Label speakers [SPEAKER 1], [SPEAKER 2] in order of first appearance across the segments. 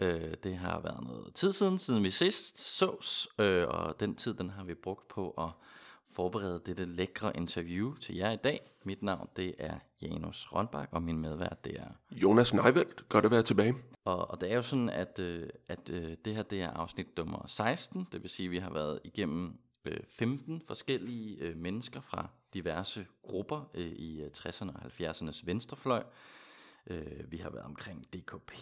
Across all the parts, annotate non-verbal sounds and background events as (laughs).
[SPEAKER 1] Øh, det har været noget tid siden, siden vi sidst sås, øh, og den tid den har vi brugt på at forberede dette lækre interview til jer i dag. Mit navn det er Janus Rønbak, og min medvært det er...
[SPEAKER 2] Jonas Neuveldt, godt at være tilbage.
[SPEAKER 1] Og, og det er jo sådan, at, øh, at øh, det her det er afsnit nummer 16, det vil sige, at vi har været igennem øh, 15 forskellige øh, mennesker fra diverse grupper øh, i øh, 60'erne og 70'ernes venstrefløj. Øh, vi har været omkring DKP,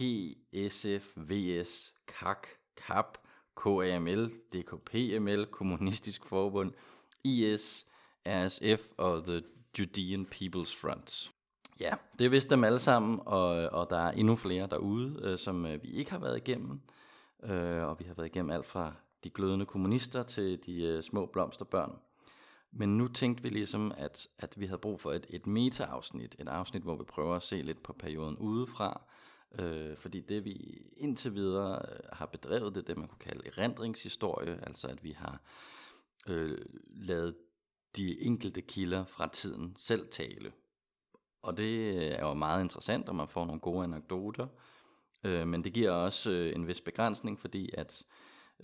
[SPEAKER 1] SF, VS, KAK, KAP, KAML, DKPML, Kommunistisk Forbund, IS, RSF og The Judean People's Front. Ja, det er vist dem alle sammen, og, og der er endnu flere derude, øh, som øh, vi ikke har været igennem. Øh, og vi har været igennem alt fra de glødende kommunister til de øh, små blomsterbørn. Men nu tænkte vi ligesom, at, at vi havde brug for et, et meta-afsnit, et afsnit, hvor vi prøver at se lidt på perioden udefra, øh, fordi det vi indtil videre øh, har bedrevet, det er det, man kunne kalde erindringshistorie, altså at vi har øh, lavet de enkelte kilder fra tiden selv tale. Og det øh, er jo meget interessant, og man får nogle gode anekdoter, øh, men det giver også øh, en vis begrænsning, fordi at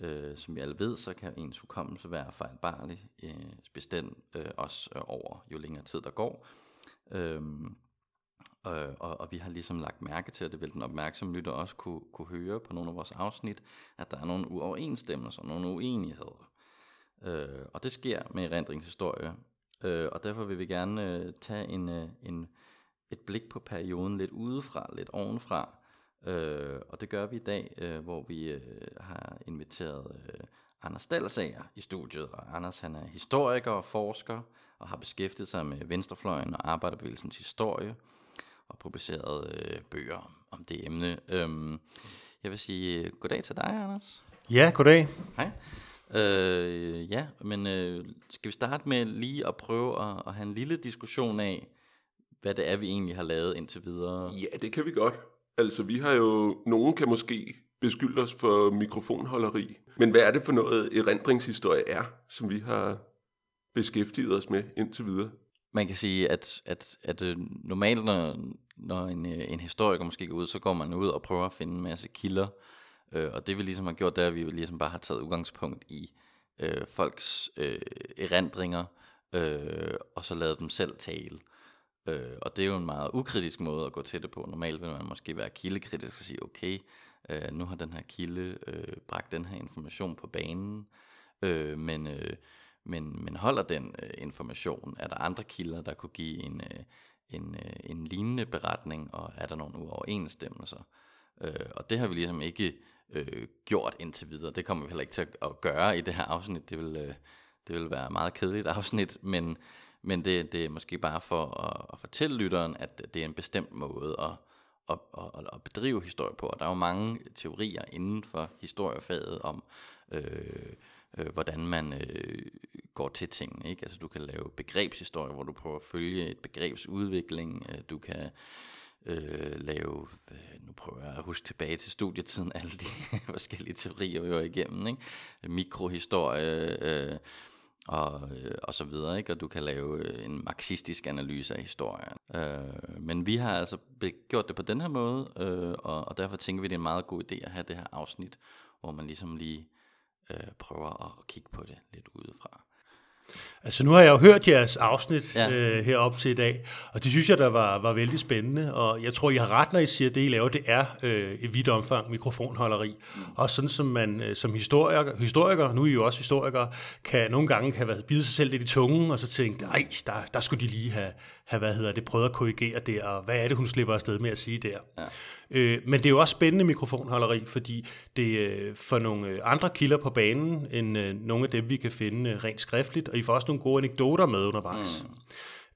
[SPEAKER 1] Øh, som vi alle ved, så kan ens hukommelse være fejlbarlig, øh, bestemt øh, også øh, over jo længere tid der går. Øhm, øh, og, og vi har ligesom lagt mærke til, at det vil den opmærksomme lytter også kunne, kunne høre på nogle af vores afsnit, at der er nogle uoverensstemmelser, nogle uenigheder. Øh, og det sker med erindringshistorie. Øh, og derfor vil vi gerne øh, tage en, øh, en, et blik på perioden lidt udefra, lidt ovenfra, Øh, og det gør vi i dag, øh, hvor vi øh, har inviteret øh, Anders Dalsager i studiet. Og Anders han er historiker og forsker, og har beskæftiget sig med venstrefløjen og arbejderbevægelsens historie, og publiceret øh, bøger om det emne. Øhm, jeg vil sige øh, goddag til dig, Anders.
[SPEAKER 3] Ja, goddag.
[SPEAKER 1] Hej. Øh, ja, men øh, skal vi starte med lige at prøve at, at have en lille diskussion af, hvad det er, vi egentlig har lavet indtil videre?
[SPEAKER 2] Ja, det kan vi godt. Altså, vi har jo, nogen kan måske beskylde os for mikrofonholderi. Men hvad er det for noget erindringshistorie er, som vi har beskæftiget os med indtil videre?
[SPEAKER 1] Man kan sige, at, at, at øh, normalt, når, når en, øh, en historiker måske går ud, så går man ud og prøver at finde en masse kilder. Øh, og det vi ligesom har gjort, det er, at vi ligesom bare har taget udgangspunkt i øh, folks øh, erindringer, øh, og så lavet dem selv tale. Øh, og det er jo en meget ukritisk måde at gå til det på. Normalt vil man måske være kildekritisk og sige, okay, øh, nu har den her kilde øh, bragt den her information på banen, øh, men, øh, men, men holder den øh, information? Er der andre kilder, der kunne give en, øh, en, øh, en lignende beretning, og er der nogle uoverensstemmelser? Øh, og det har vi ligesom ikke øh, gjort indtil videre. Det kommer vi heller ikke til at gøre i det her afsnit. Det vil, øh, det vil være meget kedeligt afsnit, men men det, det er måske bare for at, at fortælle lytteren, at det er en bestemt måde at, at, at, at bedrive historie på. Og der er jo mange teorier inden for historiefaget om, øh, øh, hvordan man øh, går til tingene. Ikke? Altså du kan lave begrebshistorie, hvor du prøver at følge et begrebs udvikling. Øh, du kan øh, lave, øh, nu prøver jeg at huske tilbage til studietiden, alle de (laughs) forskellige teorier, vi var igennem. Ikke? Mikrohistorie, øh, og, øh, og så videre, ikke? og du kan lave øh, en marxistisk analyse af historien. Øh, men vi har altså gjort det på den her måde, øh, og, og derfor tænker vi, det er en meget god idé at have det her afsnit, hvor man ligesom lige øh, prøver at kigge på det lidt udefra.
[SPEAKER 3] Altså nu har jeg jo hørt jeres afsnit ja. øh, herop til i dag, og det synes jeg, der var, var vældig spændende, og jeg tror, I har ret, når I siger, at det, I laver, det er øh, i vidt omfang mikrofonholderi. Mm. Og sådan som man øh, som historiker, historiker, nu er I jo også historikere, kan nogle gange været bide sig selv lidt i tungen, og så tænke, nej, der, der skulle de lige have, have hvad hedder det, prøvet at korrigere der, og hvad er det, hun slipper afsted med at sige der. Ja. Øh, men det er jo også spændende mikrofonholderi, fordi det øh, for nogle øh, andre kilder på banen, end øh, nogle af dem, vi kan finde øh, rent skriftligt, og I får også nogle gode anekdoter med undervejs.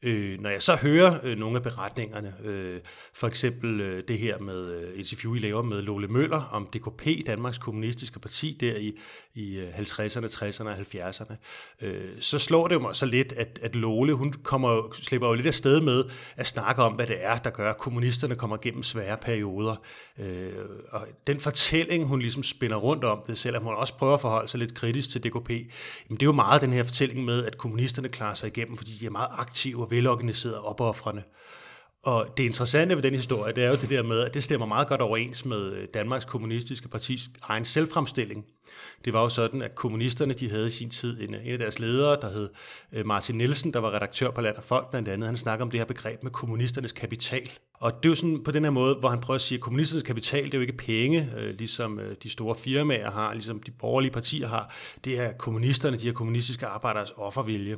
[SPEAKER 3] Øh, når jeg så hører øh, nogle af beretningerne, øh, for eksempel øh, det her med øh, interview, I laver med Lole Møller om DKP, Danmarks Kommunistiske Parti, der i, i øh, 50'erne, 60'erne og 70'erne, øh, så slår det mig så lidt, at, at Lole, hun kommer, slipper jo lidt af sted med at snakke om, hvad det er, der gør, at kommunisterne kommer gennem svære perioder. Øh, og den fortælling, hun ligesom spænder rundt om det, selvom hun også prøver at forholde sig lidt kritisk til DKP, jamen det er jo meget den her fortælling med, at kommunisterne klarer sig igennem, fordi de er meget aktive og velorganiserede opoffrende. Og det interessante ved den historie, det er jo det der med, at det stemmer meget godt overens med øh, Danmarks Kommunistiske Partis egen selvfremstilling. Det var jo sådan, at kommunisterne de havde i sin tid en, øh, en af deres ledere, der hed øh, Martin Nielsen, der var redaktør på Land og Folk blandt andet. Han snakker om det her begreb med kommunisternes kapital. Og det er jo sådan på den her måde, hvor han prøver at sige, at kommunisternes kapital, det er jo ikke penge, øh, ligesom de store firmaer har, ligesom de borgerlige partier har. Det er kommunisterne, de her kommunistiske arbejderes offervilje.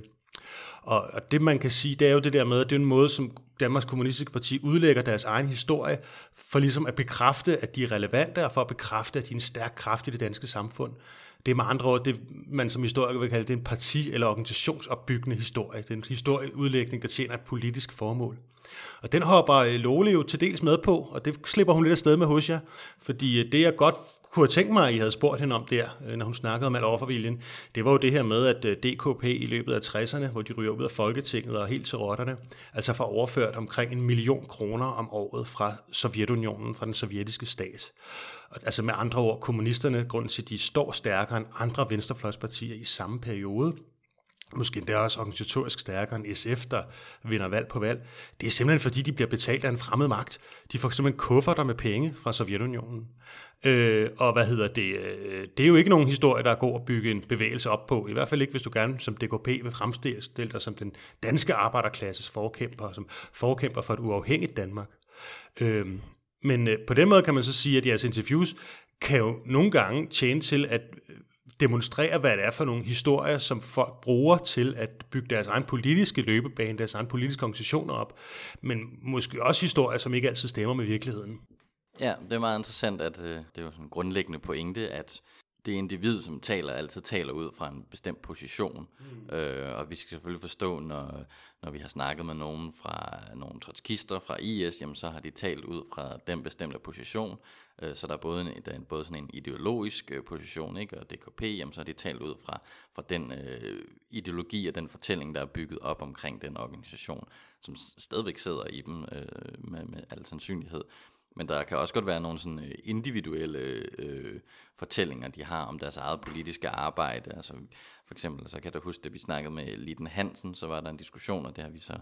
[SPEAKER 3] Og, og det man kan sige, det er jo det der med, at det er en måde, som Danmarks Kommunistiske Parti udlægger deres egen historie, for ligesom at bekræfte, at de er relevante, og for at bekræfte, at de er en stærk kraft i det danske samfund. Det er med andre ord, det man som historiker vil kalde det en parti- eller organisationsopbyggende historie. Det er en historieudlægning, der tjener et politisk formål. Og den hopper øh, Lole jo til dels med på, og det slipper hun lidt afsted med hos jer, fordi øh, det er godt kunne have tænkt mig, at I havde spurgt hende om der, øh, når hun snakkede om alt offerviljen, det var jo det her med, at øh, DKP i løbet af 60'erne, hvor de ryger ud af Folketinget og helt til rotterne, altså får overført omkring en million kroner om året fra Sovjetunionen, fra den sovjetiske stat. Altså med andre ord, kommunisterne, grund til, at de står stærkere end andre venstrefløjspartier i samme periode, måske endda også organisatorisk stærkere end SF, der vinder valg på valg. Det er simpelthen fordi, de bliver betalt af en fremmed magt. De får simpelthen kufferter med penge fra Sovjetunionen. Øh, og hvad hedder det? Øh, det er jo ikke nogen historie, der er god at bygge en bevægelse op på. I hvert fald ikke, hvis du gerne som DKP vil fremstille dig som den danske arbejderklasses forkæmper, som forkæmper for et uafhængigt Danmark. Øh, men øh, på den måde kan man så sige, at jeres interviews kan jo nogle gange tjene til at øh, demonstrere, hvad det er for nogle historier, som folk bruger til at bygge deres egen politiske løbebane, deres egen politiske organisationer op, men måske også historier, som ikke altid stemmer med virkeligheden.
[SPEAKER 1] Ja, det er meget interessant, at øh, det er jo sådan en grundlæggende pointe, at det individ, som taler, altid taler ud fra en bestemt position. Mm. Øh, og vi skal selvfølgelig forstå, når, når vi har snakket med nogen fra nogle trotskister fra IS, jamen så har de talt ud fra den bestemte position. Øh, så der er både, en, der er både sådan en ideologisk øh, position, ikke? og DKP, jamen så har de talt ud fra, fra den øh, ideologi og den fortælling, der er bygget op omkring den organisation, som stadigvæk sidder i dem øh, med, med al sandsynlighed. Men der kan også godt være nogle sådan øh, individuelle øh, fortællinger, de har om deres eget politiske arbejde. Altså for eksempel, så kan du huske, at vi snakkede med Liden Hansen, så var der en diskussion, og det har vi så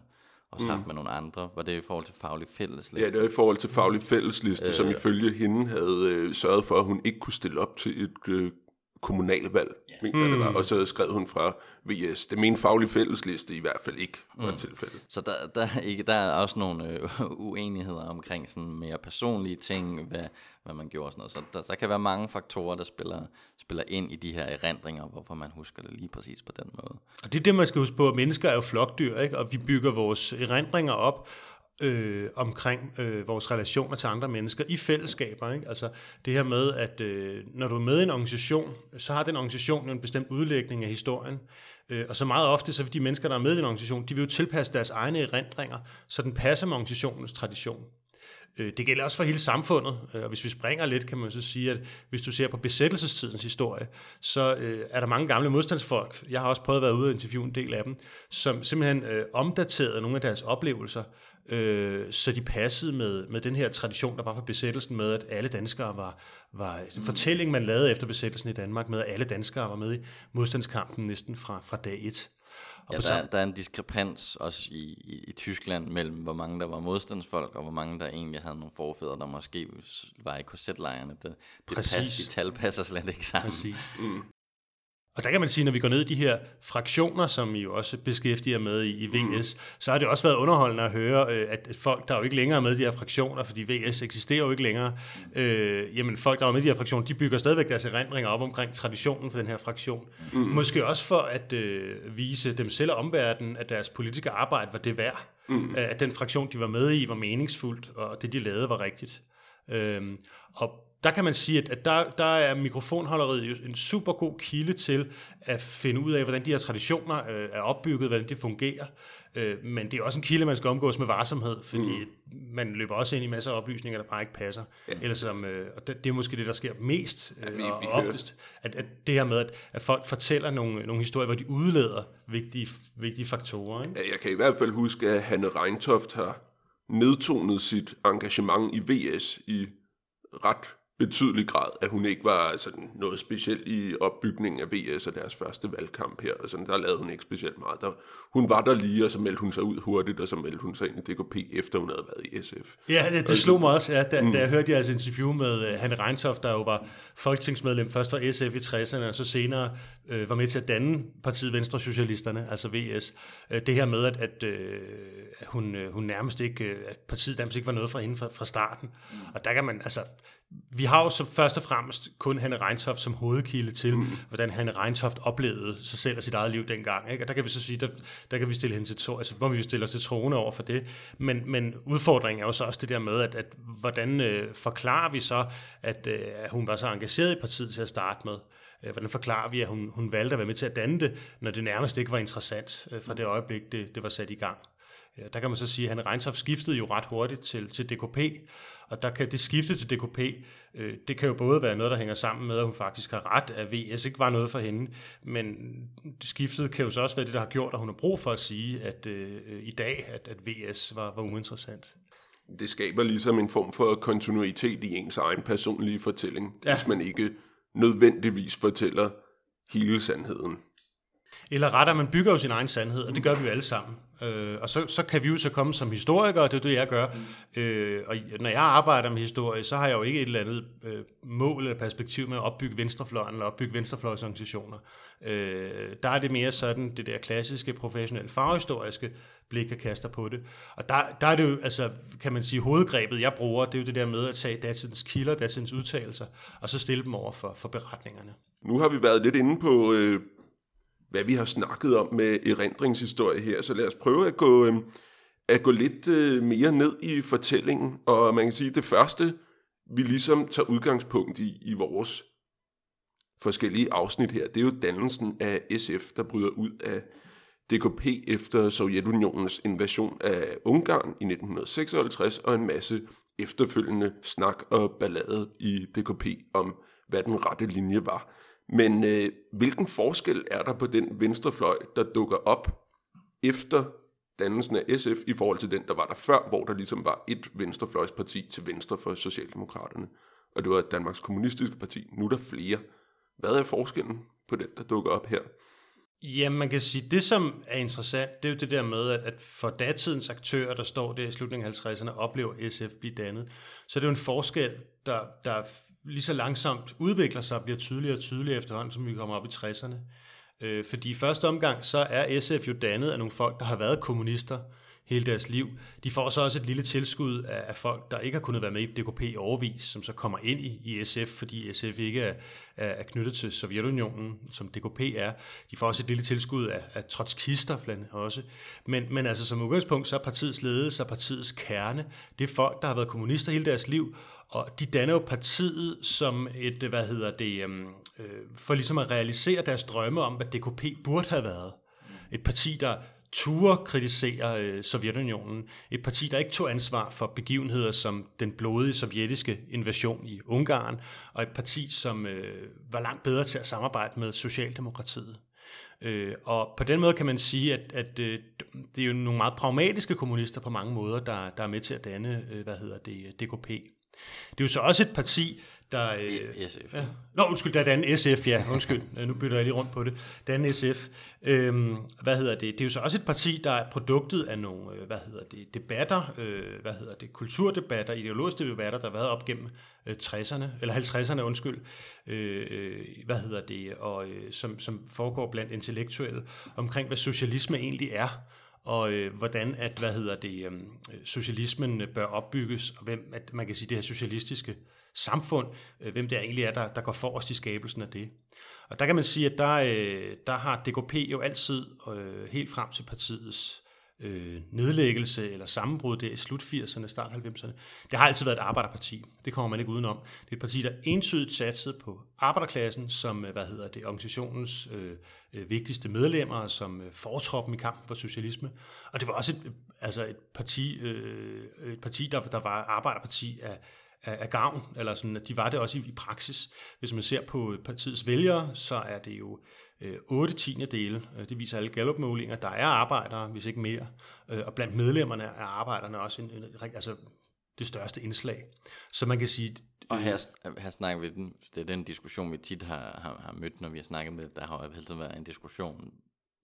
[SPEAKER 1] også mm. haft med nogle andre. Var det i forhold til faglig fællesliste?
[SPEAKER 2] Ja, det var i forhold til faglig fællesliste, øh, som ifølge hende havde øh, sørget for, at hun ikke kunne stille op til et øh, kommunalvalg, yeah. mener mm. det var. Og så skrev hun fra VS. Det er min faglige fællesliste i hvert fald ikke var mm. tilfældet.
[SPEAKER 1] Så der, der, er ikke, der er også nogle øh, (laughs) uenigheder omkring sådan mere personlige ting, hvad, hvad man gjorde og sådan noget. Så der, der kan være mange faktorer, der spiller, spiller ind i de her erindringer, hvorfor man husker det lige præcis på den måde.
[SPEAKER 3] Og det er det, man skal huske på. Mennesker er jo flokdyr, ikke? og vi bygger vores erindringer op, øh, omkring øh, vores relationer til andre mennesker i fællesskaber. Ikke? Altså det her med, at øh, når du er med i en organisation, så har den organisation en bestemt udlægning af historien. Øh, og så meget ofte, så vil de mennesker, der er med i en organisation, de vil jo tilpasse deres egne erindringer, så den passer med organisationens tradition. Øh, det gælder også for hele samfundet, øh, og hvis vi springer lidt, kan man så sige, at hvis du ser på besættelsestidens historie, så øh, er der mange gamle modstandsfolk, jeg har også prøvet at være ude og interviewe en del af dem, som simpelthen øh, omdaterede nogle af deres oplevelser, øh, så de passede med, med den her tradition, der var for besættelsen med, at alle danskere var, var en mm. fortælling, man lavede efter besættelsen i Danmark, med at alle danskere var med i modstandskampen næsten fra, fra dag et.
[SPEAKER 1] Og ja, der, der er en diskrepans også i, i, i Tyskland mellem, hvor mange der var modstandsfolk, og hvor mange der egentlig havde nogle forfædre, der måske var i korsetlejrene. Det, det Pas, de tal passer slet ikke sammen. Præcis. Mm.
[SPEAKER 3] Og der kan man sige, når vi går ned i de her fraktioner, som I jo også beskæftiger med i, i VS, mm. så har det også været underholdende at høre, øh, at folk, der er jo ikke længere med i de her fraktioner, fordi VS eksisterer jo ikke længere, øh, jamen folk, der er med i de her fraktioner, de bygger stadigvæk deres erindringer op omkring traditionen for den her fraktion. Mm. Måske også for at øh, vise dem selv og omverdenen, at deres politiske arbejde var det værd. Mm. At den fraktion, de var med i, var meningsfuldt, og det, de lavede, var rigtigt. Øh, og der kan man sige, at, der, der er mikrofonholderiet jo en super god kilde til at finde ud af, hvordan de her traditioner øh, er opbygget, hvordan det fungerer. Øh, men det er også en kilde, man skal omgås med varsomhed, fordi mm. man løber også ind i masser af oplysninger, der bare ikke passer. Ja. Eller som, øh, og det, det er måske det, der sker mest øh, ja, vi, og, vi oftest, at, at det her med, at, at folk fortæller nogle, nogle historier, hvor de udleder vigtige, vigtige faktorer. Ikke?
[SPEAKER 2] Ja, jeg kan i hvert fald huske, at Hanne Reintoft har nedtonet sit engagement i VS i ret betydelig grad, at hun ikke var sådan noget specielt i opbygningen af VS og deres første valgkamp her. Og sådan, der lavede hun ikke specielt meget. Der, hun var der lige, og så meldte hun sig ud hurtigt, og så meldte hun sig ind i DKP, efter hun havde været i SF.
[SPEAKER 3] Ja, det, det slog mig også, ja, da, mm. da jeg hørte jeres interview med uh, Hanne Reintoft, der jo var folketingsmedlem først for SF i 60'erne, og så senere uh, var med til at danne partiet Venstre Socialisterne, altså VS. Uh, øh, det her med, at, at uh, hun, uh, hun nærmest ikke, uh, at partiet nærmest ikke var noget fra hende fra, fra starten. Mm. Og der kan man, altså, vi har jo så først og fremmest kun Hanne Reintoft som hovedkilde til, mm. hvordan Hanne Reintoft oplevede sig selv og sit eget liv dengang. Ikke? Og der kan vi så sige, der, der kan vi stille hende til to, altså hvor vi stille os til troende over for det. Men, men udfordringen er jo så også det der med, at, at hvordan øh, forklarer vi så, at, øh, at hun var så engageret i partiet til at starte med? Øh, hvordan forklarer vi, at hun, hun valgte at være med til at danne det, når det nærmest ikke var interessant øh, fra det øjeblik, det, det var sat i gang? Der kan man så sige, at Hanne Reintoft skiftede jo ret hurtigt til, til DKP, og der kan det skifte til DKP, øh, det kan jo både være noget, der hænger sammen med, at hun faktisk har ret, at VS ikke var noget for hende, men skiftet kan jo så også være det, der har gjort, at hun har brug for at sige, at øh, i dag, at, at VS var, var uinteressant.
[SPEAKER 2] Det skaber ligesom en form for kontinuitet i ens egen personlige fortælling, ja. hvis man ikke nødvendigvis fortæller hele sandheden.
[SPEAKER 3] Eller rettere, man bygger jo sin egen sandhed, og det gør vi jo alle sammen. Øh, og så, så kan vi jo så komme som historikere, og det er det, jeg gør. Mm. Øh, og når jeg arbejder med historie, så har jeg jo ikke et eller andet øh, mål eller perspektiv med at opbygge venstrefløjen eller opbygge venstrefløjsorganisationer. Øh, der er det mere sådan det der klassiske, professionelle, faghistoriske blik, jeg kaster på det. Og der, der er det jo, altså, kan man sige, hovedgrebet, jeg bruger, det er jo det der med at tage datidens kilder, datidens udtalelser, og så stille dem over for, for beretningerne.
[SPEAKER 2] Nu har vi været lidt inde på, øh, hvad vi har snakket om med erindringshistorie her. Så lad os prøve at gå, øh, at gå lidt øh, mere ned i fortællingen. Og man kan sige, at det første, vi ligesom tager udgangspunkt i, i vores forskellige afsnit her, det er jo dannelsen af SF, der bryder ud af DKP efter Sovjetunionens invasion af Ungarn i 1956, og en masse efterfølgende snak og ballade i DKP om, hvad den rette linje var. Men øh, hvilken forskel er der på den venstrefløj, der dukker op efter dannelsen af SF i forhold til den, der var der før, hvor der ligesom var et venstrefløjsparti til venstre for Socialdemokraterne, og det var Danmarks Kommunistiske Parti. Nu er der flere. Hvad er forskellen på den, der dukker op her?
[SPEAKER 3] Ja, man kan sige, det som er interessant, det er jo det der med, at, at for datidens aktører, der står der i slutningen af 50'erne, oplever SF blive dannet. Så det er jo en forskel, der, der lige så langsomt udvikler sig og bliver tydeligere og tydeligere efterhånden, som vi kommer op i 60'erne. Øh, fordi i første omgang, så er SF jo dannet af nogle folk, der har været kommunister hele deres liv. De får så også et lille tilskud af, af folk, der ikke har kunnet være med i DKP i overvis, som så kommer ind i, i SF, fordi SF ikke er, er knyttet til Sovjetunionen, som DKP er. De får også et lille tilskud af, af trotskister blandt også. Men, men altså som udgangspunkt, så er partiets ledelse og partiets kerne, det er folk, der har været kommunister hele deres liv, og de danner jo partiet som et, hvad hedder det, øhm, øh, for ligesom at realisere deres drømme om, hvad DKP burde have været. Et parti, der turde kritisere øh, Sovjetunionen. Et parti, der ikke tog ansvar for begivenheder som den blodige sovjetiske invasion i Ungarn, og et parti, som øh, var langt bedre til at samarbejde med Socialdemokratiet. Øh, og på den måde kan man sige, at, at øh, det er jo nogle meget pragmatiske kommunister på mange måder, der, der er med til at danne, øh, hvad hedder det, DKP. Det er jo så også et parti, der...
[SPEAKER 1] Øh, SF.
[SPEAKER 3] Ja. Nå, undskyld, der er den SF, ja, undskyld. nu bytter jeg lige rundt på det. Den SF. Øhm, hvad hedder det? Det er jo så også et parti, der er produktet af nogle, øh, hvad hedder det, debatter, øh, hvad hedder det, kulturdebatter, ideologiske debatter, der har været op gennem øh, 60'erne, eller 50'erne, undskyld, øh, øh, hvad hedder det, og øh, som, som foregår blandt intellektuelle, omkring hvad socialisme egentlig er og øh, hvordan at hvad hedder det øh, socialismen øh, bør opbygges og hvem at man kan sige det her socialistiske samfund, øh, hvem det egentlig er der der går forrest i skabelsen af det. Og der kan man sige at der øh, der har DKP jo altid øh, helt frem til partiets øh, nedlæggelse eller sammenbrud der i slut 80'erne, start 90'erne. Det har altid været et arbejderparti. Det kommer man ikke udenom. Det er et parti, der entydigt satsede på arbejderklassen som øh, hvad hedder det, organisationens øh, øh vigtigste medlemmer, som øh, fortroppen i kampen for socialisme. Og det var også et, altså et parti, øh, et parti der, der var arbejderparti af, af, af gavn, eller sådan, at de var det også i, i praksis. Hvis man ser på partiets vælgere, så er det jo øh, 8 tiende dele, øh, det viser alle Gallup-målinger, der er arbejdere, hvis ikke mere, øh, og blandt medlemmerne er arbejderne også en, en, altså det største indslag. Så man kan sige...
[SPEAKER 1] Og her, her snakker vi, den, det er den diskussion, vi tit har, har, har mødt, når vi har snakket med, der har tiden været en diskussion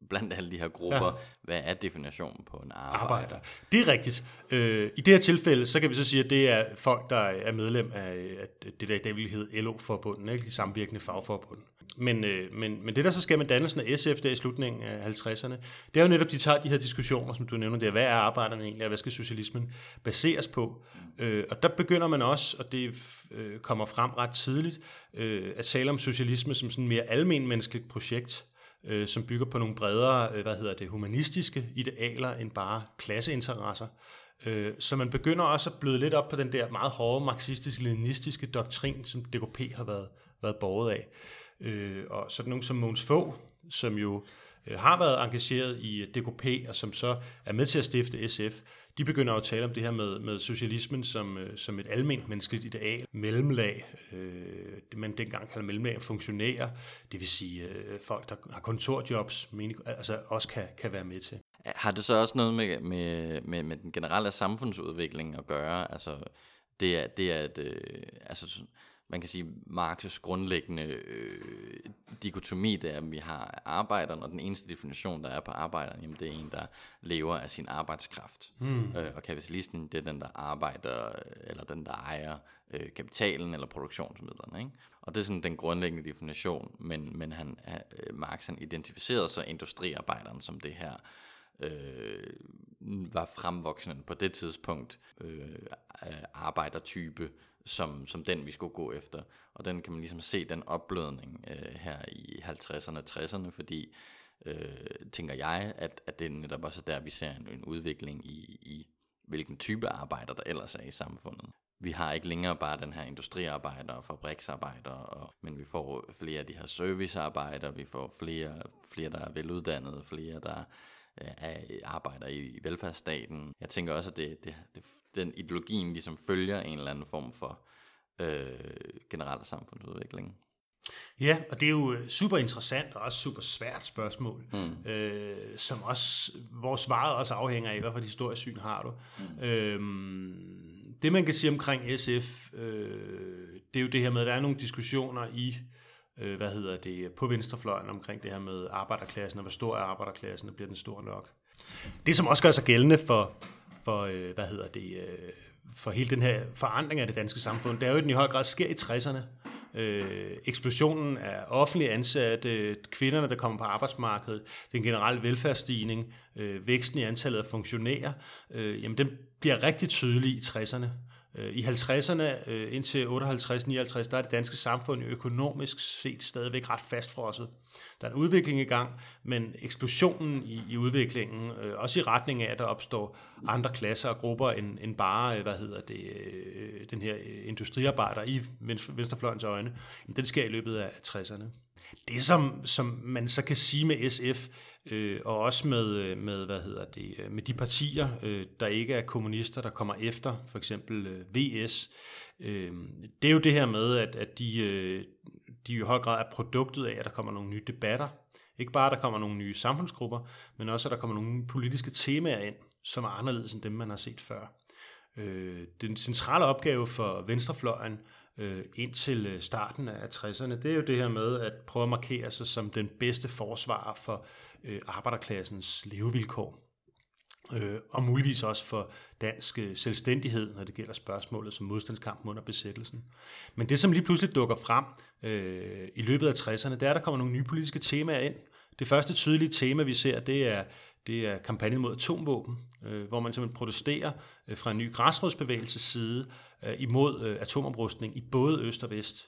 [SPEAKER 1] blandt alle de her grupper, ja. hvad er definitionen på en arbejder? arbejder.
[SPEAKER 3] Det er rigtigt. Øh, I det her tilfælde, så kan vi så sige, at det er folk, der er medlem af, af det, der i dag vil hedde LO-forbundet, ikke? de samvirkende fagforbund. Men, øh, men, men det, der så sker med dannelsen af SF der i slutningen af 50'erne, det er jo netop, de tager de her diskussioner, som du nævner, det er, hvad er arbejderne egentlig, og hvad skal socialismen baseres på? Øh, og der begynder man også, og det øh, kommer frem ret tidligt, øh, at tale om socialisme som sådan et mere almenmenneskeligt projekt, øh, som bygger på nogle bredere, øh, hvad hedder det, humanistiske idealer end bare klasseinteresser. Øh, så man begynder også at bløde lidt op på den der meget hårde marxistiske-leninistiske doktrin, som DKP har været, været borget af. Øh, og sådan nogle som Måns Fogh, som jo øh, har været engageret i DKP, og som så er med til at stifte SF, de begynder at tale om det her med, med socialismen som, øh, som et almindeligt menneskeligt ideal, mellemlag, øh, det man dengang kalder mellemlag, funktionærer, det vil sige øh, folk, der har kontorjobs, mening, altså også kan, kan være med til.
[SPEAKER 1] Har det så også noget med, med, med, med den generelle samfundsudvikling at gøre? Altså, det er, det er et, øh, altså, man kan sige, Marx's grundlæggende øh, dikotomi, det er, at vi har arbejderen, og den eneste definition, der er på arbejderen, jamen, det er en, der lever af sin arbejdskraft. Mm. Øh, og kapitalisten, det er den, der arbejder, eller den, der ejer øh, kapitalen eller produktionsmidlerne. Ikke? Og det er sådan den grundlæggende definition, men, men han, øh, Marx han identificerede sig industriarbejderen som det her øh, var fremvoksende på det tidspunkt øh, arbejdertype, som, som den, vi skulle gå efter. Og den kan man ligesom se, den opblødning øh, her i 50'erne og 60'erne, fordi, øh, tænker jeg, at, at det er netop også der, vi ser en, en udvikling i, i, hvilken type arbejder der ellers er i samfundet. Vi har ikke længere bare den her industriarbejder og fabriksarbejder, og, men vi får flere af de her servicearbejdere, vi får flere, flere der er veluddannede, flere der øh, arbejder i, velfærdsstaten. Jeg tænker også, at det, det, det, den ideologien ligesom følger en eller anden form for øh, generel samfundsudvikling.
[SPEAKER 3] Ja, og det er jo øh, super interessant og også super svært spørgsmål, mm. øh, som også, vores svaret også afhænger af, hvad for historiesyn har du. Mm. Øhm, det man kan sige omkring SF, øh, det er jo det her med, at der er nogle diskussioner i, øh, øh, hvad hedder det, på venstrefløjen omkring det her med arbejderklassen, og hvor stor er arbejderklassen, og bliver den stor nok. Det som også gør sig gældende for, for øh, hvad hedder det, øh, for hele den her forandring af det danske samfund, det er jo, at den i høj grad sker i 60'erne. Øh, eksplosionen af offentlige ansatte, kvinderne, der kommer på arbejdsmarkedet, den generelle velfærdsstigning, øh, væksten i antallet af funktionærer, øh, jamen den bliver rigtig tydelig i 60'erne. Øh, I 50'erne øh, indtil 58-59, der er det danske samfund økonomisk set stadigvæk ret fastfrosset. Der er en udvikling i gang, men eksplosionen i, i udviklingen, øh, også i retning af, at der opstår andre klasser og grupper end, end bare, øh, hvad hedder det, den her industriarbejder i venstrefløjens øjne, den sker i løbet af 60'erne. Det, som, som man så kan sige med SF, øh, og også med, øh, med, hvad hedder det, øh, med de partier, øh, der ikke er kommunister, der kommer efter, for eksempel øh, VS, øh, det er jo det her med, at, at de, øh, de i høj grad er produktet af, at der kommer nogle nye debatter. Ikke bare, at der kommer nogle nye samfundsgrupper, men også, at der kommer nogle politiske temaer ind, som er anderledes end dem, man har set før. Øh, den centrale opgave for venstrefløjen øh, indtil øh, starten af 60'erne, det er jo det her med at prøve at markere sig som den bedste forsvarer for øh, arbejderklassens levevilkår. Øh, og muligvis også for dansk øh, selvstændighed, når det gælder spørgsmålet som modstandskamp under besættelsen. Men det, som lige pludselig dukker frem øh, i løbet af 60'erne, det er, at der kommer nogle nye politiske temaer ind. Det første tydelige tema, vi ser, det er, det er kampagnen mod atomvåben, øh, hvor man simpelthen protesterer øh, fra en ny græsrodsbevægelses side øh, imod øh, atomoprustning i både øst og vest.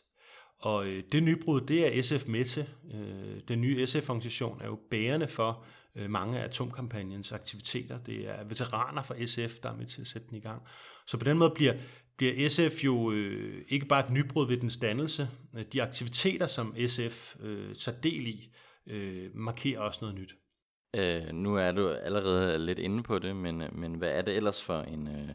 [SPEAKER 3] Og øh, det nybrud, det er SF med til. Øh, den nye SF-organisation er jo bærende for øh, mange af atomkampagnens aktiviteter. Det er veteraner fra SF, der er med til at sætte den i gang. Så på den måde bliver, bliver SF jo øh, ikke bare et nybrud ved dens dannelse. De aktiviteter, som SF øh, tager del i, øh, markerer også noget nyt.
[SPEAKER 1] Øh, nu er du allerede lidt inde på det, men, men hvad er det ellers for en, øh,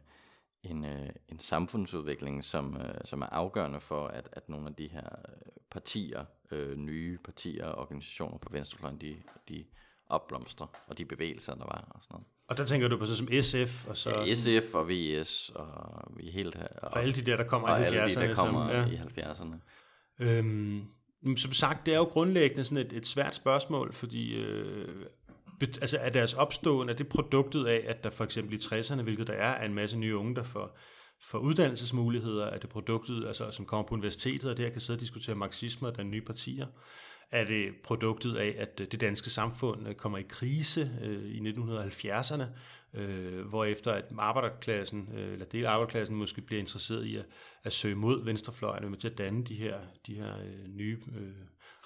[SPEAKER 1] en, øh, en samfundsudvikling, som, øh, som er afgørende for, at, at nogle af de her partier, øh, nye partier og organisationer på venstrefløjen, de, de opblomstrer, og de bevægelser, der var og sådan noget.
[SPEAKER 3] Og der tænker du på så som SF? Og så
[SPEAKER 1] ja, SF og VS og vi helt her.
[SPEAKER 3] Og, og alle de der, der kommer
[SPEAKER 1] i
[SPEAKER 3] 70'erne.
[SPEAKER 1] alle de, der kommer som, ja. i 70'erne.
[SPEAKER 3] Øhm, som sagt, det er jo grundlæggende sådan et, et svært spørgsmål, fordi øh, altså er deres opståen, er det produktet af, at der for eksempel i 60'erne, hvilket der er, er en masse nye unge, der får, får uddannelsesmuligheder, er det produktet, altså, som kommer på universitetet, og der kan sidde og diskutere marxisme og den nye partier, er det produktet af, at øh, det danske samfund øh, kommer i krise øh, i 1970'erne, øh, hvor efter at arbejderklassen, øh, eller del af arbejderklassen måske bliver interesseret i at, at søge mod venstrefløjen, med til at danne de her, de her øh, nye øh,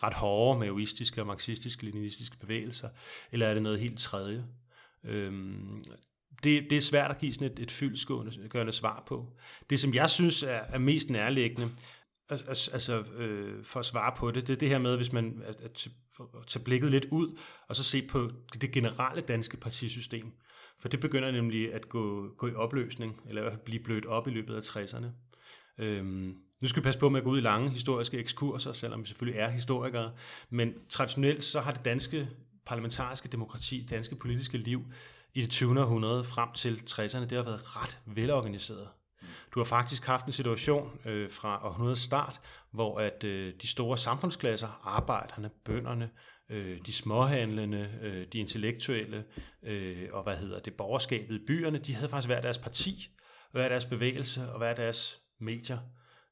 [SPEAKER 3] ret hårde maoistiske og marxistiske, leninistiske bevægelser, eller er det noget helt tredje? Øhm, det, det er svært at give sådan et, et fyldskående svar på. Det, som jeg synes er, er mest nærliggende, altså øh, for at svare på det, det er det her med, hvis man at, at tage blikket lidt ud, og så se på det generelle danske partisystem. For det begynder nemlig at gå, gå i opløsning, eller i hvert fald blive blødt op i løbet af 60'erne. Øhm, nu skal vi passe på med at gå ud i lange historiske ekskurser, selvom vi selvfølgelig er historikere, men traditionelt så har det danske parlamentariske demokrati, det danske politiske liv i det 20. århundrede frem til 60'erne, det har været ret velorganiseret. Du har faktisk haft en situation øh, fra århundredets start, hvor at øh, de store samfundsklasser, arbejderne, bønderne, øh, de småhandlende, øh, de intellektuelle øh, og hvad hedder det, borgerskabet i byerne, de havde faktisk hver deres parti, hver deres bevægelse og hver deres medier.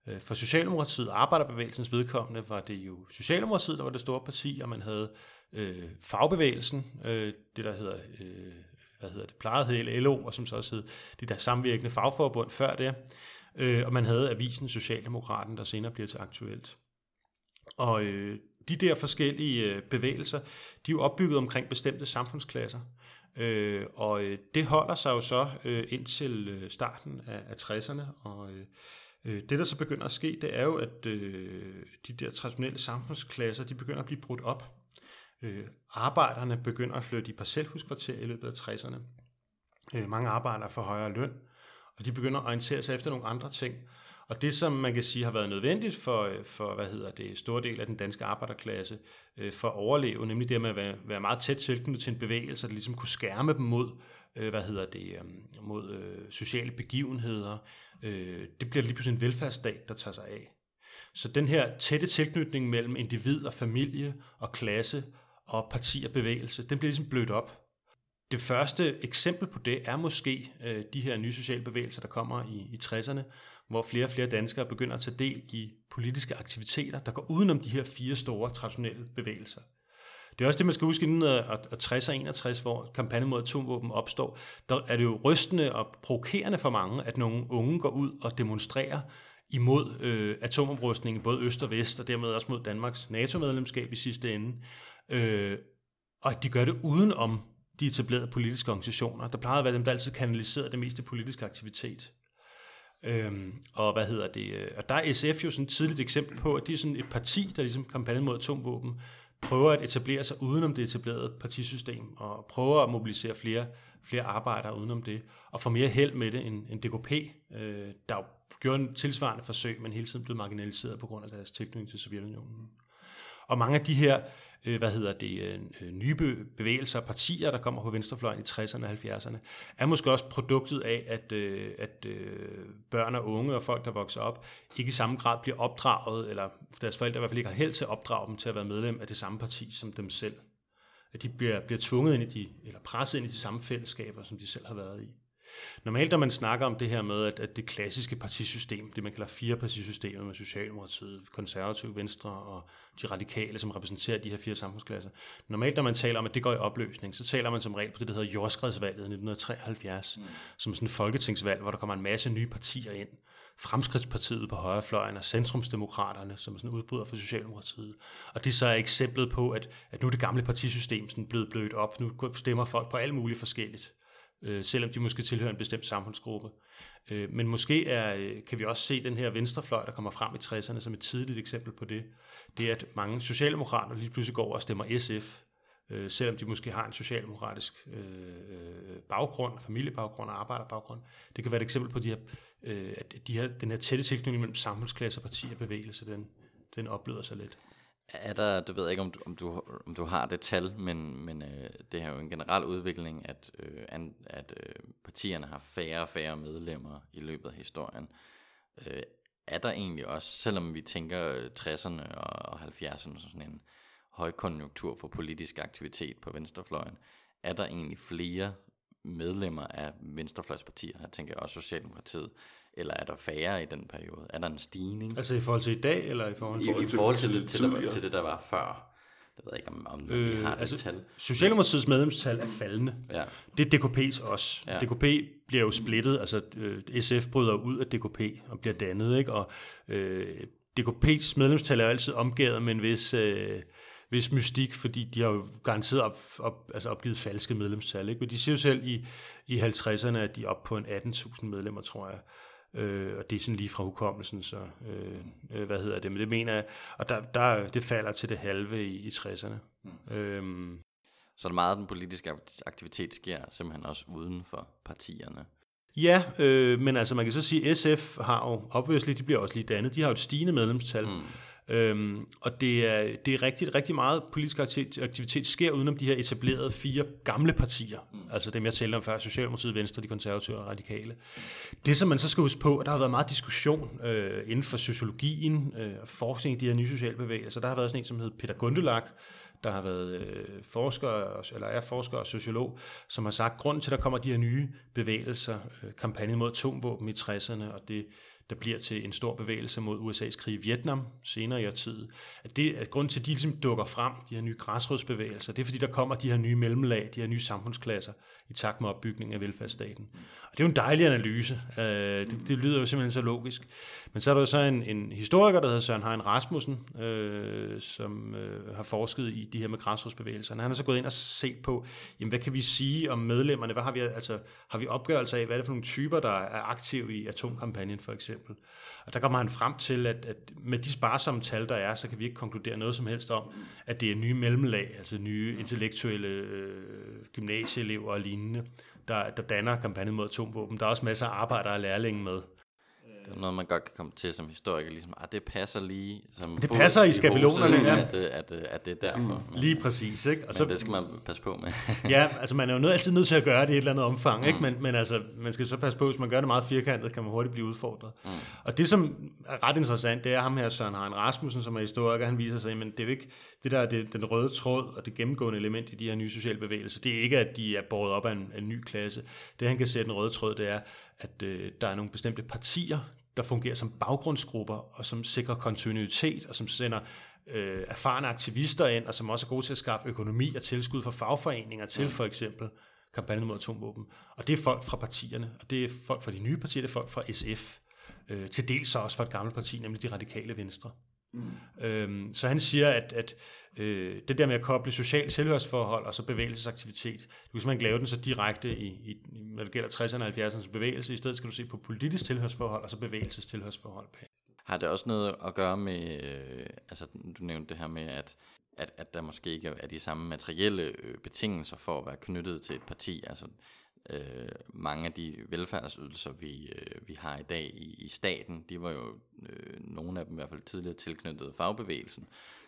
[SPEAKER 3] Øh, for Socialdemokratiet, arbejderbevægelsens vedkommende, var det jo Socialdemokratiet, der var det store parti, og man havde øh, fagbevægelsen, øh, det der hedder, øh, hvad hedder det, plejede hed LO, og som så også hed det der samvirkende fagforbund før det, øh, og man havde avisen Socialdemokraten, der senere bliver til aktuelt. Og øh, de der forskellige øh, bevægelser, de er jo opbygget omkring bestemte samfundsklasser, øh, og øh, det holder sig jo så øh, indtil øh, starten af, af 60'erne, og Øh, Øh, det, der så begynder at ske, det er jo, at øh, de der traditionelle samfundsklasser, de begynder at blive brudt op. Øh, arbejderne begynder at flytte i parcelhuskvarter i løbet af 60'erne. Øh, mange arbejdere får højere løn, og de begynder at orientere sig efter nogle andre ting. Og det, som man kan sige har været nødvendigt for, øh, for hvad hedder det, store del af den danske arbejderklasse for at overleve, nemlig det med at være, være meget tæt tilknyttet til en bevægelse, der ligesom kunne skærme dem mod, øh, hvad hedder det, øhm, mod øh, sociale begivenheder, øh, det bliver lige pludselig en velfærdsstat, der tager sig af. Så den her tætte tilknytning mellem individ og familie og klasse og parti og bevægelse, den bliver ligesom blødt op. Det første eksempel på det er måske øh, de her nye sociale bevægelser, der kommer i, i 60'erne, hvor flere og flere danskere begynder at tage del i politiske aktiviteter, der går udenom de her fire store traditionelle bevægelser. Det er også det, man skal huske inden øh, 60 og 61, hvor kampagnen mod atomvåben opstår. Der er det jo rystende og provokerende for mange, at nogle unge går ud og demonstrerer imod øh, atomoprustningen, både øst og vest, og dermed også mod Danmarks NATO-medlemskab i sidste ende. Øh, og at de gør det uden om de etablerede politiske organisationer. Der plejede at være dem, der altid kanaliserede det meste politiske aktivitet. Øhm, og hvad hedder det? Øh, og der er SF jo sådan et tidligt eksempel på, at de er sådan et parti, der ligesom kampagnen mod atomvåben prøver at etablere sig udenom det etablerede partisystem, og prøver at mobilisere flere, flere arbejdere udenom det, og få mere held med det end, end DKP, øh, der jo gjorde en tilsvarende forsøg, men hele tiden blev marginaliseret på grund af deres tilknytning til Sovjetunionen. Og mange af de her øh, hvad hedder det, øh, øh nye bevægelser og partier, der kommer på venstrefløjen i 60'erne og 70'erne, er måske også produktet af, at, øh, at øh, børn og unge og folk, der vokser op, ikke i samme grad bliver opdraget, eller deres forældre i hvert fald ikke har held til at opdrage dem til at være medlem af det samme parti som dem selv. At de bliver, bliver tvunget ind i de, eller presset ind i de samme fællesskaber, som de selv har været i. Normalt, når man snakker om det her med, at, at det klassiske partisystem, det man kalder fire partisystemer med Socialdemokratiet, Konservativ, Venstre og de radikale, som repræsenterer de her fire samfundsklasser. Normalt, når man taler om, at det går i opløsning, så taler man som regel på det, der hedder jordskredsvalget i 1973, mm. som sådan et folketingsvalg, hvor der kommer en masse nye partier ind, Fremskridtspartiet på højrefløjen og Centrumsdemokraterne, som er sådan udbryder for Socialdemokratiet. Og det så er eksemplet på, at, at nu er det gamle partisystem sådan blevet blødt op. Nu stemmer folk på alt muligt forskelligt, øh, selvom de måske tilhører en bestemt samfundsgruppe. Øh, men måske er, øh, kan vi også se den her venstrefløj, der kommer frem i 60'erne som et tidligt eksempel på det. Det er, at mange socialdemokrater lige pludselig går over og stemmer SF, øh, selvom de måske har en socialdemokratisk øh, øh, baggrund, familiebaggrund og arbejderbaggrund. Det kan være et eksempel på, de her, øh, at de her, den her tætte tilknytning mellem samfundsklasse, parti og bevægelse, den, den oplever sig lidt.
[SPEAKER 1] Er der, du ved ikke, om du, om du, om du har det tal, men, men øh, det er jo en generel udvikling, at, øh, an, at øh, partierne har færre og færre medlemmer i løbet af historien. Øh, er der egentlig også, selvom vi tænker øh, 60'erne og 70'erne som sådan en højkonjunktur for politisk aktivitet på venstrefløjen, er der egentlig flere medlemmer af venstrefløjspartier, her tænker jeg også Socialdemokratiet, eller er der færre i den periode? Er der en stigning?
[SPEAKER 3] Altså i forhold til i dag, eller i forhold til...
[SPEAKER 1] I, i forhold til, det, til, til, til det, der var før. Jeg ved ikke, om, om øh, vi har altså, det tal.
[SPEAKER 3] Socialdemokratiets medlemstal er faldende. Ja. Det er DKP's også. Ja. DKP bliver jo splittet, altså øh, SF bryder ud af DKP og bliver dannet, ikke? og øh, DKP's medlemstal er altid omgivet med en vis... Øh, vis mystik, fordi de har jo garanteret op, op, altså opgivet falske medlemstal. Ikke? Men de siger jo selv i, i 50'erne, at de er oppe på en 18.000 medlemmer, tror jeg. Øh, og det er sådan lige fra hukommelsen, så øh, øh, hvad hedder det, men det mener jeg, og der, der, det falder til det halve i, i 60'erne. Mm. Øhm.
[SPEAKER 1] Så meget af den politiske aktivitet sker simpelthen også uden for partierne.
[SPEAKER 3] Ja, øh, men altså man kan så sige, at SF har jo, obviously, de bliver også lige dannet, de har jo et stigende medlemstal, mm. Øhm, og det er, det er rigtigt, rigtig meget politisk aktivitet, sker udenom de her etablerede fire gamle partier. Mm. Altså dem, jeg talte om før, Socialdemokratiet, Venstre, de konservative og radikale. Det, som man så skal huske på, der har været meget diskussion øh, inden for sociologien øh, og forskning i de her nye sociale bevægelser. Der har været sådan en, som hedder Peter Gundelak, der har været øh, forsker, eller er forsker og sociolog, som har sagt, at grunden til, at der kommer de her nye bevægelser, øh, kampagnen mod atomvåben i 60'erne, og det der bliver til en stor bevægelse mod USA's krig i Vietnam senere i årtiet. At det at grund til, at de ligesom dukker frem, de her nye græsrodsbevægelser, det er fordi, der kommer de her nye mellemlag, de her nye samfundsklasser i takt med opbygningen af velfærdsstaten. Og det er jo en dejlig analyse. Øh, det, det lyder jo simpelthen så logisk. Men så er der jo så en, en historiker, der hedder Søren Hein Rasmussen, øh, som øh, har forsket i de her med græsrodsbevægelserne. Han har så gået ind og set på, jamen, hvad kan vi sige om medlemmerne? Hvad har vi, altså, har vi opgørelser af, hvad er det for nogle typer, der er aktive i atomkampagnen for eksempel? Og der kommer han frem til, at, at med de sparsomme tal, der er, så kan vi ikke konkludere noget som helst om, at det er nye mellemlag, altså nye intellektuelle øh, gymnasieelever og lignende, der, der danner kampagnen mod atomvåben. Der er også masser af arbejdere og lærlinge med.
[SPEAKER 1] Det er noget, man godt kan komme til som historiker, ligesom, at ah, det passer lige som
[SPEAKER 3] Det passer i skabelonerne,
[SPEAKER 1] ja. At, at, at, at det er derfor.
[SPEAKER 3] Mm, lige præcis, ikke?
[SPEAKER 1] Og men så, det skal man passe på med. (laughs)
[SPEAKER 3] ja, altså man er jo nødt, altid nødt til at gøre det i et eller andet omfang, mm. ikke? Men, men altså, man skal så passe på, hvis man gør det meget firkantet, kan man hurtigt blive udfordret. Mm. Og det, som er ret interessant, det er ham her, Søren Hein Rasmussen, som er historiker, han viser sig, men det er jo ikke det der, det, den røde tråd og det gennemgående element i de her nye sociale bevægelser, det er ikke, at de er båret op af en, en ny klasse. Det, han kan sætte den røde tråd, det er, at øh, der er nogle bestemte partier, der fungerer som baggrundsgrupper, og som sikrer kontinuitet, og som sender øh, erfarne aktivister ind, og som også er gode til at skaffe økonomi og tilskud for fagforeninger til for eksempel kampagnen mod atomvåben. Og det er folk fra partierne, og det er folk fra de nye partier, det er folk fra SF, øh, til dels så også fra et gammelt parti, nemlig de radikale venstre. Mm. Øhm, så han siger, at, at øh, det der med at koble socialt selvhørsforhold og så bevægelsesaktivitet, du kan simpelthen lave den så direkte i, i når det gælder 60'erne og 70'ernes bevægelse, i stedet skal du se på politisk tilhørsforhold og så bevægelsestilhørsforhold.
[SPEAKER 1] Har det også noget at gøre med, øh, altså du nævnte det her med, at, at, at der måske ikke er de samme materielle øh, betingelser for at være knyttet til et parti, altså øh, mange af de velfærdsydelser, vi, øh, vi har i dag i, i staten, de var jo øh, nogle af dem i hvert fald tidligere tilknyttet fagbevægelsen.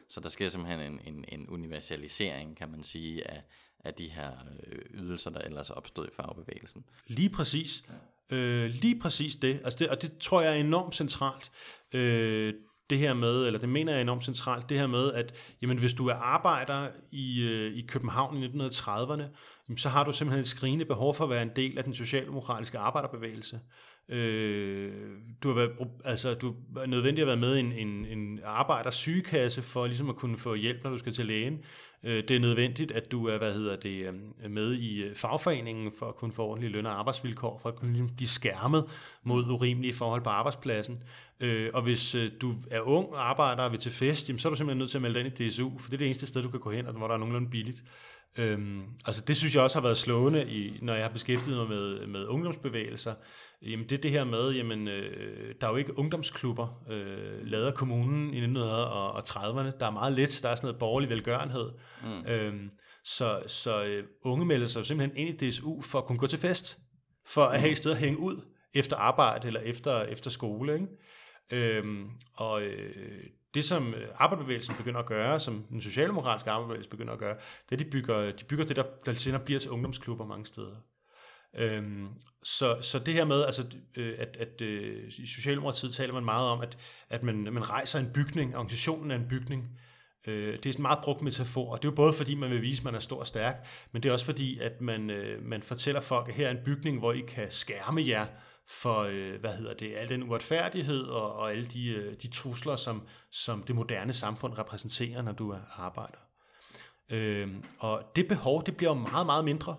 [SPEAKER 1] Så der sker simpelthen en, en, en universalisering, kan man sige, af, af de her øh, ydelser, der ellers opstod i fagbevægelsen.
[SPEAKER 3] Lige præcis. Ja. Øh, lige præcis det. Altså det. Og det tror jeg er enormt centralt. Øh, det her med, eller det mener jeg er enormt centralt, det her med, at jamen, hvis du er arbejder i, øh, i København i 1930'erne, så har du simpelthen et skrigende behov for at være en del af den socialdemokratiske arbejderbevægelse. Øh, du har været, altså, du er nødvendig at være med i en, en, en arbejdersygekasse for ligesom at kunne få hjælp, når du skal til lægen. Øh, det er nødvendigt, at du er hvad hedder det, øh, med i øh, fagforeningen for at kunne få ordentlige løn- og arbejdsvilkår, for at kunne ligesom blive skærmet mod urimelige forhold på arbejdspladsen. Øh, og hvis du er ung og arbejder og vil til fest, så er du simpelthen nødt til at melde dig ind i DSU, for det er det eneste sted, du kan gå hen, og hvor der er nogenlunde billigt. Øhm, altså det synes jeg også har været slående, i, når jeg har beskæftiget mig med, med ungdomsbevægelser. Jamen det er det her med, jamen øh, der er jo ikke ungdomsklubber, øh, af kommunen i 1930'erne. Der er meget lidt, der er sådan noget borgerlig velgørenhed. Mm. Øhm, så så øh, unge melder sig jo simpelthen ind i DSU for at kunne gå til fest, for at have et sted at hænge ud efter arbejde eller efter, efter skole. Ikke? Øhm, og øh, det, som øh, arbejderbevægelsen begynder at gøre, som den socialdemokratiske arbejderbevægelse begynder at gøre, det er, at de bygger, de bygger det, der, der senere bliver til ungdomsklubber mange steder. Øhm, så, så det her med, altså, øh, at, at øh, i Socialdemokratiet taler man meget om, at, at man, man rejser en bygning, organisationen er en bygning. Øh, det er en meget brugt metafor, og det er jo både fordi, man vil vise, at man er stor og stærk, men det er også fordi, at man, øh, man fortæller folk, at her er en bygning, hvor I kan skærme jer for, øh, hvad hedder det, al den uretfærdighed og, og alle de, øh, de trusler, som, som det moderne samfund repræsenterer, når du arbejder. Øh, og det behov, det bliver jo meget, meget mindre,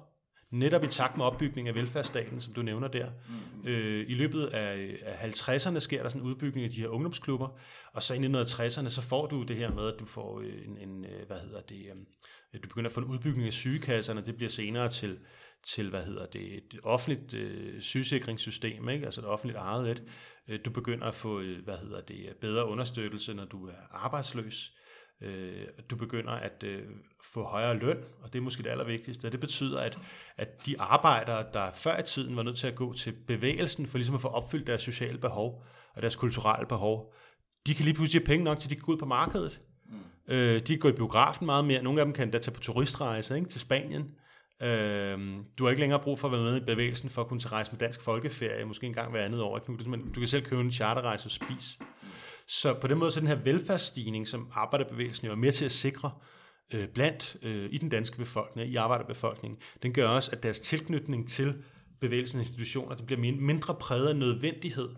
[SPEAKER 3] netop i takt med opbygning af velfærdsstaten, som du nævner der. Mm. Øh, I løbet af, af 50'erne sker der sådan en udbygning af de her ungdomsklubber, og så i 1960'erne, så får du det her med, at du får en, en hvad hedder det, øh, du begynder at få en udbygning af sygekasserne, det bliver senere til, til hvad hedder det, et offentligt øh, sygesikringssystem, ikke? altså et offentligt ejet et. Øh, du begynder at få øh, hvad hedder det, bedre understøttelse, når du er arbejdsløs. Øh, du begynder at øh, få højere løn, og det er måske det allervigtigste. Det betyder, at, at de arbejdere, der før i tiden var nødt til at gå til bevægelsen for ligesom at få opfyldt deres sociale behov og deres kulturelle behov, de kan lige pludselig have penge nok til, at de kan gå ud på markedet. Mm. Øh, de kan gå i biografen meget mere. Nogle af dem kan da tage på turistrejse ikke, til Spanien. Øh, du har ikke længere brug for at være med i bevægelsen for at kunne tage rejse med dansk folkeferie, måske en gang hver andet år. Ikke? Du, du kan selv købe en charterrejse og spise. Så på den måde så den her velfærdsstigning, som arbejderbevægelsen jo er med til at sikre øh, blandt øh, i den danske befolkning, i arbejderbefolkningen, den gør også, at deres tilknytning til bevægelsens institutioner, det bliver mindre præget af nødvendighed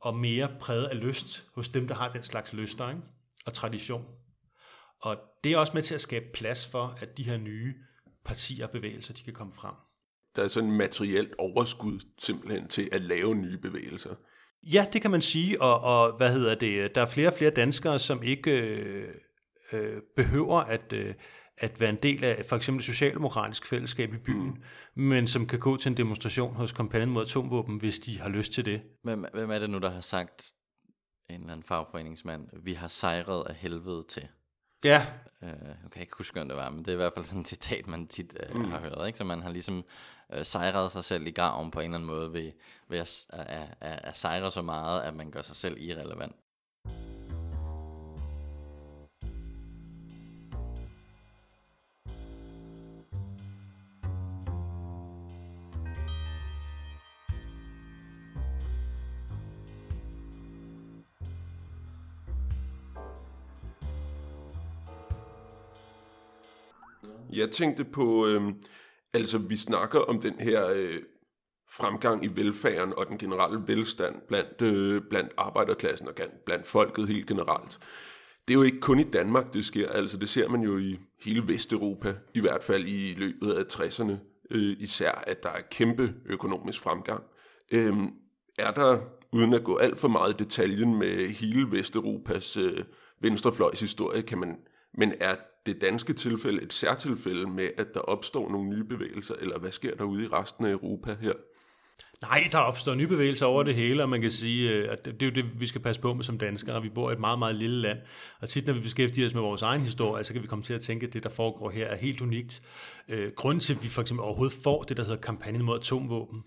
[SPEAKER 3] og mere præget af lyst hos dem, der har den slags lyster ikke? og tradition. Og det er også med til at skabe plads for, at de her nye partier og bevægelser, de kan komme frem.
[SPEAKER 2] Der er sådan et materielt overskud simpelthen til at lave nye bevægelser.
[SPEAKER 3] Ja, det kan man sige, og, og hvad hedder det, der er flere og flere danskere, som ikke øh, øh, behøver at, øh, at være en del af for eksempel et socialdemokratisk fællesskab i byen, mm. men som kan gå til en demonstration hos kampagnen mod atomvåben, hvis de har lyst til det.
[SPEAKER 1] Hvem, hvem er det nu, der har sagt, en eller anden fagforeningsmand, vi har sejret af helvede til?
[SPEAKER 3] Ja.
[SPEAKER 1] Øh, jeg kan ikke huske, om det var, men det er i hvert fald sådan et citat, man tit øh, mm. har hørt. Ikke? Så man har ligesom øh, sejret sig selv i graven på en eller anden måde ved, ved at, at, at, at sejre så meget, at man gør sig selv irrelevant.
[SPEAKER 2] Jeg tænkte på, øh, altså vi snakker om den her øh, fremgang i velfærden og den generelle velstand blandt, øh, blandt arbejderklassen og blandt folket helt generelt. Det er jo ikke kun i Danmark, det sker. Altså det ser man jo i hele Vesteuropa, i hvert fald i løbet af 60'erne øh, især, at der er kæmpe økonomisk fremgang. Øh, er der, uden at gå alt for meget i detaljen med hele Vesteuropas øh, venstrefløjs historie, kan man, men er det danske tilfælde et særtilfælde med, at der opstår nogle nye bevægelser, eller hvad sker der ude i resten af Europa her?
[SPEAKER 3] Nej, der opstår nye bevægelser over det hele, og man kan sige, øh, at det er jo det, vi skal passe på med som danskere. Vi bor i et meget, meget lille land, og tit når vi beskæftiger os med vores egen historie, så kan vi komme til at tænke, at det, der foregår her, er helt unikt. Øh, grunden til, at vi for eksempel overhovedet får det, der hedder kampagnen mod atomvåben,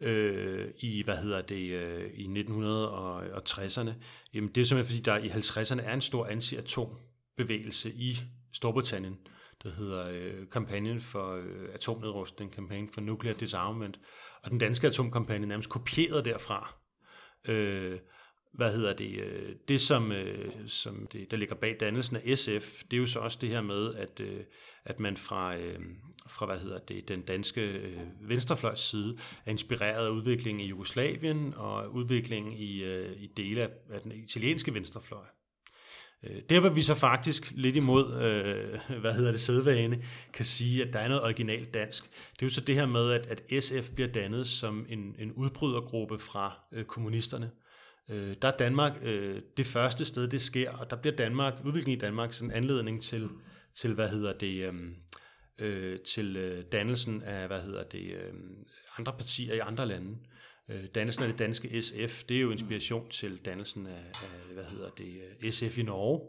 [SPEAKER 3] øh, i, hvad hedder det, øh, i 1960'erne, jamen det er simpelthen, fordi der i 50'erne er en stor anti-atom bevægelse i Storbritannien, der hedder øh, kampagnen for øh, atomnedrustning, kampagnen for nuclear disarmament, og den danske atomkampagne nærmest kopieret derfra. Øh, hvad hedder det, øh, det som, øh, som det, der ligger bag dannelsen af SF, det er jo så også det her med, at, øh, at man fra, øh, fra hvad hedder det, den danske øh, venstrefløjs side er inspireret af udviklingen i Jugoslavien og udviklingen i, øh, i dele af, af den italienske venstrefløj. Øh, der var vi så faktisk lidt imod, øh, (laughs) hvad hedder det, sædvane, kan sige, at der er noget originalt dansk. Det er jo så det her med, at, at SF bliver dannet som en, en udbrydergruppe fra øh, kommunisterne. Øh, der er Danmark øh, det første sted, det sker, og der bliver Danmark, udviklingen i Danmark sådan en anledning til, til hvad hedder det, øh, øh, til øh, dannelsen af, hvad hedder det, øh, andre partier i andre lande. Øh, dannelsen af det danske SF, det er jo inspiration til dannelsen af, af hvad hedder det, øh, SF i Norge.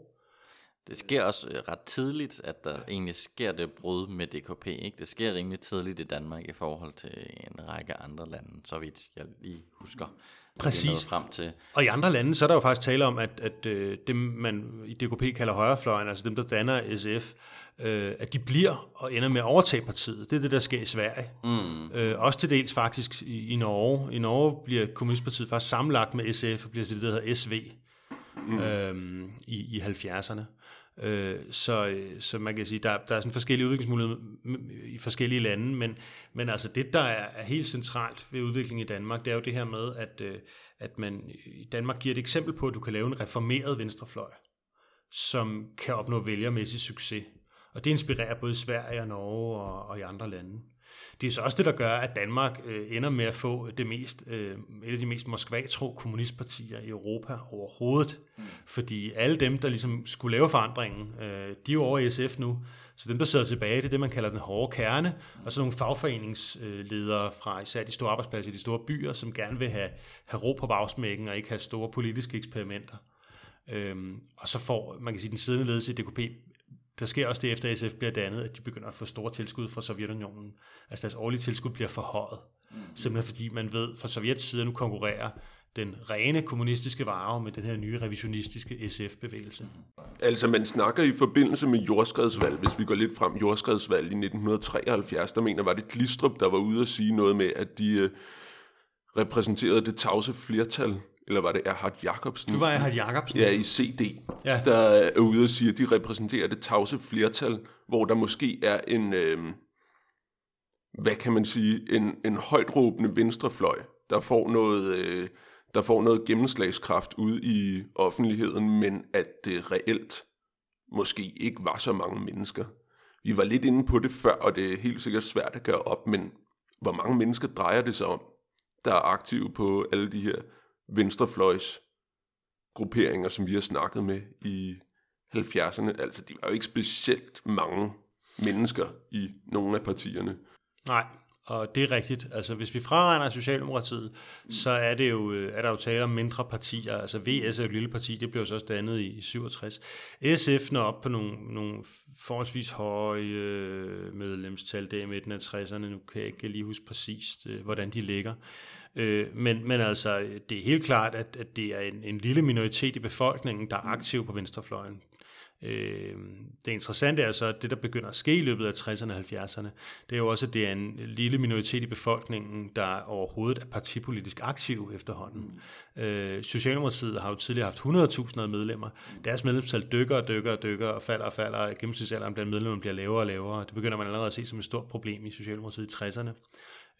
[SPEAKER 1] Det sker også øh, ret tidligt, at der egentlig sker det brud med DKP. Ikke? Det sker rimelig tidligt i Danmark i forhold til en række andre lande, så vidt jeg lige husker.
[SPEAKER 3] Præcis.
[SPEAKER 1] Frem til.
[SPEAKER 3] Og i andre lande, så er der jo faktisk tale om, at, at øh, dem, man i DKP kalder højrefløjen, altså dem, der danner SF, øh, at de bliver og ender med at overtage partiet. Det er det, der sker i Sverige. Mm. Øh, også til dels faktisk i, i Norge. I Norge bliver Kommunistpartiet faktisk sammenlagt med SF og bliver til det, der hedder SV mm. øh, i, i 70'erne. Øh, så, så man kan sige, der, der er sådan forskellige udviklingsmuligheder i forskellige lande, men, men altså det, der er, er helt centralt ved udviklingen i Danmark, det er jo det her med, at, øh, at man i Danmark giver et eksempel på, at du kan lave en reformeret venstrefløj, som kan opnå vælgermæssig succes. Og det inspirerer både Sverige og Norge og, og i andre lande. Det er så også det, der gør, at Danmark øh, ender med at få det mest, øh, et af de mest moskva-tro kommunistpartier i Europa overhovedet. Mm. Fordi alle dem, der ligesom skulle lave forandringen, øh, de er jo over i SF nu. Så dem, der sidder tilbage, det er det, man kalder den hårde kerne. Og så nogle fagforeningsledere fra især de store arbejdspladser i de store byer, som gerne vil have, have ro på bagsmækken og ikke have store politiske eksperimenter. Øhm, og så får, man kan sige, den siddende ledelse i DKP der sker også det, efter SF bliver dannet, at de begynder at få store tilskud fra Sovjetunionen. Altså deres årlige tilskud bliver forhøjet. Mm. Simpelthen fordi man ved, fra Sovjets side nu konkurrerer den rene kommunistiske vare med den her nye revisionistiske SF-bevægelse.
[SPEAKER 2] Altså man snakker i forbindelse med jordskredsvalg, hvis vi går lidt frem, jordskredsvalg i 1973, der mener var det Glistrup, der var ude og sige noget med, at de øh, repræsenterede det tavse flertal eller var det Erhard Jacobsen?
[SPEAKER 3] Det var Erhard Jacobsen.
[SPEAKER 2] Ja, i CD, ja. der er ude og siger, at de repræsenterer det tavse flertal, hvor der måske er en, øh, hvad kan man sige, en, en højt råbende venstrefløj, der får noget... Øh, der får noget gennemslagskraft ud i offentligheden, men at det reelt måske ikke var så mange mennesker. Vi var lidt inde på det før, og det er helt sikkert svært at gøre op, men hvor mange mennesker drejer det sig om, der er aktive på alle de her venstrefløjs grupperinger, som vi har snakket med i 70'erne. Altså, de var jo ikke specielt mange mennesker i nogle af partierne.
[SPEAKER 3] Nej, og det er rigtigt. Altså, hvis vi fraregner Socialdemokratiet, så er, det jo, øh, er der jo tale om mindre partier. Altså, VS er et lille parti, det blev så også dannet i, i 67. SF når op på nogle, nogle forholdsvis høje øh, medlemstal der i midten af 60'erne. Nu kan jeg ikke lige huske præcist, øh, hvordan de ligger. Øh, men, men altså, det er helt klart, at, at det er en, en lille minoritet i befolkningen, der er aktiv på venstrefløjen. Øh, det interessante er så, at det, der begynder at ske i løbet af 60'erne og 70'erne, det er jo også, at det er en lille minoritet i befolkningen, der overhovedet er partipolitisk aktiv efterhånden. Øh, Socialdemokratiet har jo tidligere haft 100.000 medlemmer. Deres medlemstal dykker og dykker og dykker og falder og falder. Gennemsnitsalderen blandt medlemmerne bliver lavere og lavere. Det begynder man allerede at se som et stort problem i Socialdemokratiet i 60'erne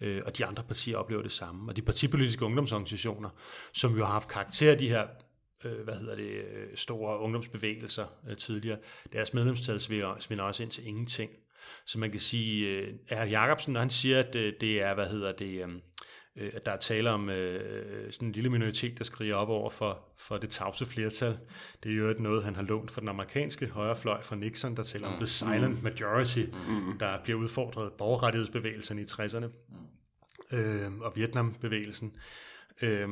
[SPEAKER 3] øh, og de andre partier oplever det samme. Og de partipolitiske ungdomsorganisationer, som jo har haft karakter af de her øh, hvad hedder det, øh, store ungdomsbevægelser øh, tidligere, deres medlemstal svinder også ind til ingenting. Så man kan sige, øh, Jacobsen, når han siger, at øh, det er, hvad hedder det, øh, øh, at der er tale om øh, sådan en lille minoritet, der skriger op over for, for det tavse flertal. Det er jo noget, han har lånt fra den amerikanske højrefløj fra Nixon, der taler om the silent majority, der bliver udfordret. Borgerrettighedsbevægelsen i 60'erne øh, og Vietnambevægelsen. Øh,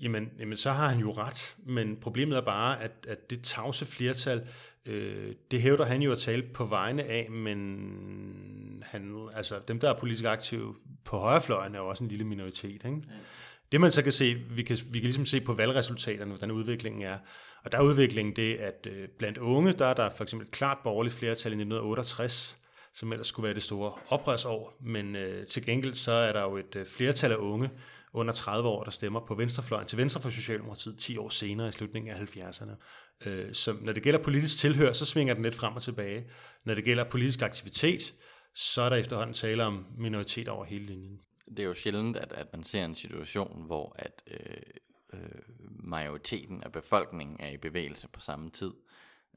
[SPEAKER 3] jamen, jamen, så har han jo ret, men problemet er bare, at, at det tavse flertal, øh, det hævder han jo at tale på vegne af, men han, altså, dem, der er politisk aktive på højrefløjen, er jo også en lille minoritet. Ikke? Ja. Det man så kan se, vi kan, vi kan ligesom se på valgresultaterne, hvordan udviklingen er. Og der er udviklingen det, at øh, blandt unge, der er der for eksempel et klart borgerligt flertal i 1968, som ellers skulle være det store oprørsår, men øh, til gengæld så er der jo et øh, flertal af unge, under 30 år, der stemmer på venstrefløjen til venstre for Socialdemokratiet 10 år senere i slutningen af 70'erne. Øh, så når det gælder politisk tilhør, så svinger den lidt frem og tilbage. Når det gælder politisk aktivitet, så er der efterhånden tale om minoriteter over hele linjen.
[SPEAKER 1] Det er jo sjældent, at, at man ser en situation, hvor at øh, øh, majoriteten af befolkningen er i bevægelse på samme tid.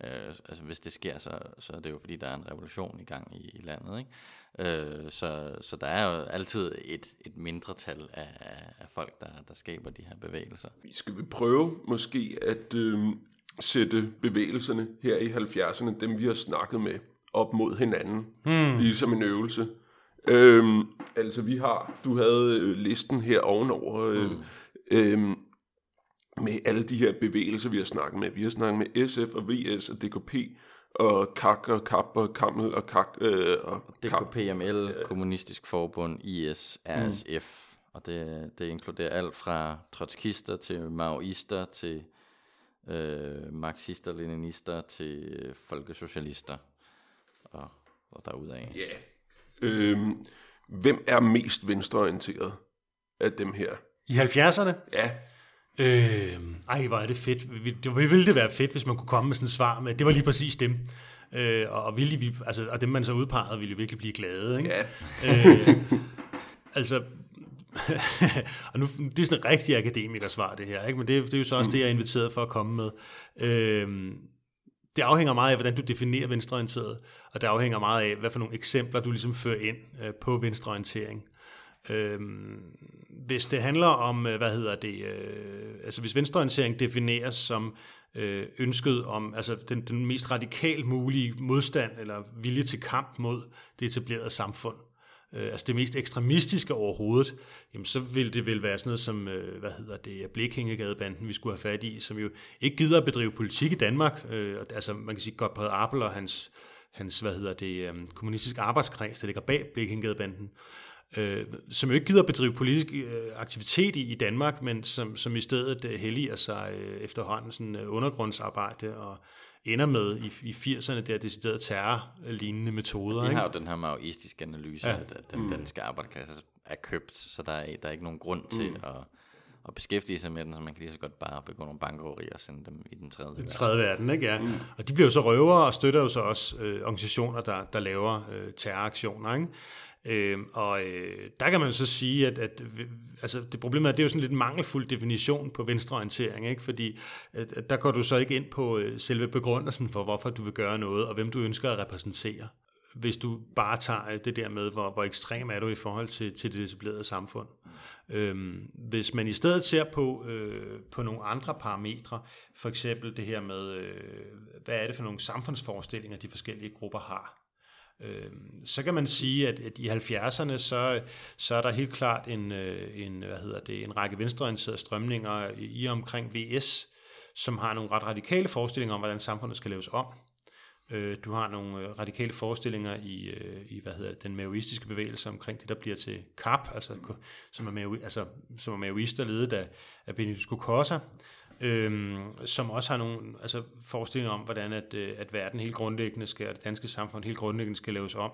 [SPEAKER 1] Øh, altså hvis det sker, så, så er det jo fordi, der er en revolution i gang i, i landet. Ikke? Øh, så, så der er jo altid et, et mindretal af, af folk, der, der skaber de her bevægelser.
[SPEAKER 2] Vi skal vi prøve måske at øh, sætte bevægelserne her i 70'erne, dem vi har snakket med, op mod hinanden, hmm. ligesom en øvelse. Øhm, altså vi har, du havde øh, listen her ovenover, øh, mm. øh, med alle de her bevægelser, vi har snakket med. Vi har snakket med SF og VS og DKP og KAK og KAP og KAML og KAK øh, og
[SPEAKER 1] DKPML, ja. Kommunistisk Forbund, IS, RSF. Mm. Og det, det inkluderer alt fra trotskister til maoister til øh, marxister, leninister til øh, folkesocialister og, og derudaf.
[SPEAKER 2] Ja. Yeah. Øhm, hvem er mest venstreorienteret af dem her?
[SPEAKER 3] I 70'erne?
[SPEAKER 2] Ja.
[SPEAKER 3] Øh, ej, hvor er det fedt. Det ville det være fedt, hvis man kunne komme med sådan et svar med, det var lige præcis dem. Øh, og, ville vi, altså, og dem, man så udpegede, ville jo virkelig blive glade. Ikke?
[SPEAKER 2] Ja.
[SPEAKER 3] øh, altså, (laughs) og nu, det er sådan et rigtig akademikersvar, det her, ikke? men det, det er jo så også det, jeg er inviteret for at komme med. Øh, det afhænger meget af, hvordan du definerer venstreorienteret, og det afhænger meget af, hvad for nogle eksempler du ligesom fører ind øh, på venstreorientering. Øh, hvis det handler om, øh, hvad hedder det, øh, altså hvis venstreorientering defineres som øh, ønsket om, altså den, den mest radikalt mulige modstand eller vilje til kamp mod det etablerede samfund, øh, altså det mest ekstremistiske overhovedet, jamen så vil det vel være sådan noget som, øh, hvad hedder det, Blikhængegadebanden, vi skulle have fat i, som jo ikke gider at bedrive politik i Danmark, øh, altså man kan sige godt på Appel og hans, hans, hvad hedder det, øh, kommunistiske arbejdskreds, der ligger bag Blikhængegadebanden, øh, som jo ikke gider at bedrive politisk øh, aktivitet i, i Danmark, men som, som i stedet øh, helliger sig øh, efterhånden sådan øh, undergrundsarbejde og ender med i, i 80'erne der deciderede terror-lignende metoder.
[SPEAKER 1] De har jo den her maoistiske analyse, ja. at, at den mm. danske arbejderklasse er købt, så der er, der er ikke nogen grund til mm. at at beskæftige sig med den, så man kan lige så godt bare begå nogle bankrøverier og sende dem i den tredje verden.
[SPEAKER 3] Den tredje verden, ikke? Ja. Mm. Og de bliver jo så røvere og støtter jo så også øh, organisationer, der, der laver øh, terroraktioner, ikke? Øh, og øh, der kan man så sige, at, at altså, det problem er, at det er jo sådan lidt en mangelfuld definition på venstreorientering, ikke? fordi at, at der går du så ikke ind på øh, selve begrundelsen for, hvorfor du vil gøre noget, og hvem du ønsker at repræsentere hvis du bare tager det der med, hvor, hvor ekstrem er du i forhold til, til det etablerede samfund. Øhm, hvis man i stedet ser på, øh, på nogle andre parametre, for eksempel det her med, øh, hvad er det for nogle samfundsforestillinger, de forskellige grupper har, Øh, så kan man sige, at, at i 70'erne, så, så er der helt klart en, øh, en, hvad hedder det, en række venstreorienterede strømninger i omkring VS, som har nogle ret radikale forestillinger om, hvordan samfundet skal laves om. Øh, du har nogle øh, radikale forestillinger i, øh, i hvad hedder det, den maoistiske bevægelse omkring det, der bliver til KAP, altså, som er, mao, altså, som er maoister ledet af, af Benedikt Cosa, øh, som også har nogle altså, forestillinger om, hvordan at, øh, at verden helt grundlæggende skal, og det danske samfund helt grundlæggende skal laves om.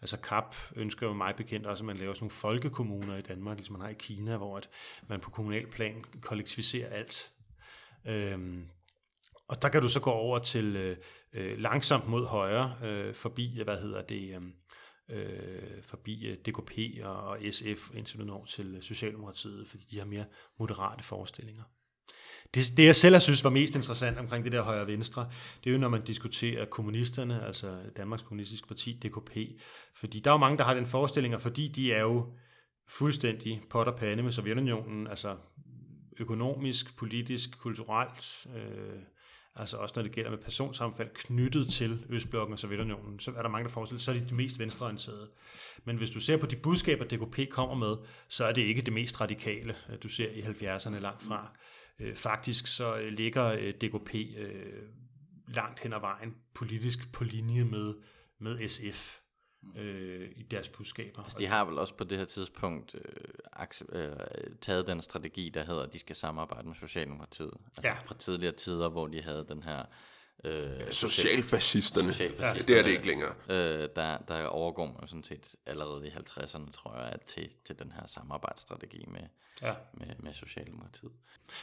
[SPEAKER 3] Altså KAP ønsker jo mig bekendt også, at man laver sådan nogle folkekommuner i Danmark, ligesom man har i Kina, hvor at man på kommunal plan kollektiviserer alt. Øhm, og der kan du så gå over til øh, øh langsomt mod højre, øh, forbi, øh, hvad hedder det, øh, øh forbi DKP og SF, indtil du når til Socialdemokratiet, fordi de har mere moderate forestillinger. Det, det jeg selv har synes var mest interessant omkring det der højre-venstre, det er jo, når man diskuterer kommunisterne, altså Danmarks Kommunistiske Parti, DKP. Fordi der er jo mange, der har den forestilling, fordi de er jo fuldstændig pot og pande med Sovjetunionen, altså økonomisk, politisk, kulturelt, øh, altså også når det gælder med personsamfald knyttet til Østblokken og Sovjetunionen, så er der mange, der forestiller så er de de mest venstreorienterede. Men hvis du ser på de budskaber, DKP kommer med, så er det ikke det mest radikale, øh, du ser i 70'erne langt fra. Øh, faktisk så øh, ligger DKP langt hen ad vejen politisk på linje med, med SF øh, i deres budskaber.
[SPEAKER 1] Altså, de har vel også på det her tidspunkt øh, øh, taget den strategi, der hedder, at de skal samarbejde med Socialdemokratiet. Altså
[SPEAKER 3] ja.
[SPEAKER 1] fra tidligere tider, hvor de havde den her
[SPEAKER 2] Øh, Socialfascisterne.
[SPEAKER 1] Socialfascisterne.
[SPEAKER 2] Det er det ikke længere.
[SPEAKER 1] Øh, der, der overgår man jo sådan set allerede i 50'erne, tror jeg, til, til den her samarbejdsstrategi med, ja. med, med Socialdemokratiet.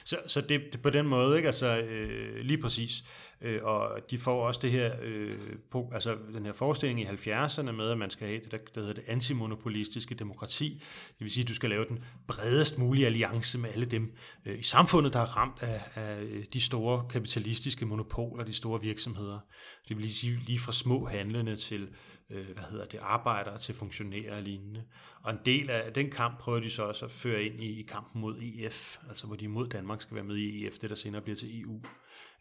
[SPEAKER 3] Så, så det, det på den måde, ikke? Altså, øh, lige præcis. Øh, og de får også det her, øh, på, altså den her forestilling i 70'erne med, at man skal have det, der, der hedder det antimonopolistiske demokrati. Det vil sige, at du skal lave den bredest mulige alliance med alle dem øh, i samfundet, der er ramt af, af de store kapitalistiske monopoler, de store virksomheder. Det vil sige lige fra små handlende til øh, hvad hedder det, arbejdere til funktionærer og lignende. Og en del af den kamp prøver de så også at føre ind i, i kampen mod EF, altså hvor de mod Danmark skal være med i EF, det der senere bliver til EU,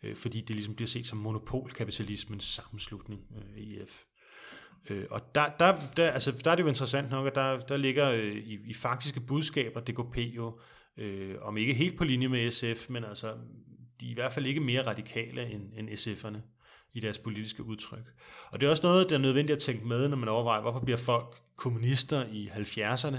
[SPEAKER 3] øh, fordi det ligesom bliver set som monopolkapitalismens sammenslutning, øh, EF. Øh, og der, der, der, altså, der er det jo interessant nok, at der, der ligger øh, i, i faktiske budskaber DKP jo, øh, om ikke helt på linje med SF, men altså, de er i hvert fald ikke mere radikale end, end SF'erne i deres politiske udtryk. Og det er også noget, der er nødvendigt at tænke med, når man overvejer, hvorfor bliver folk kommunister i 70'erne?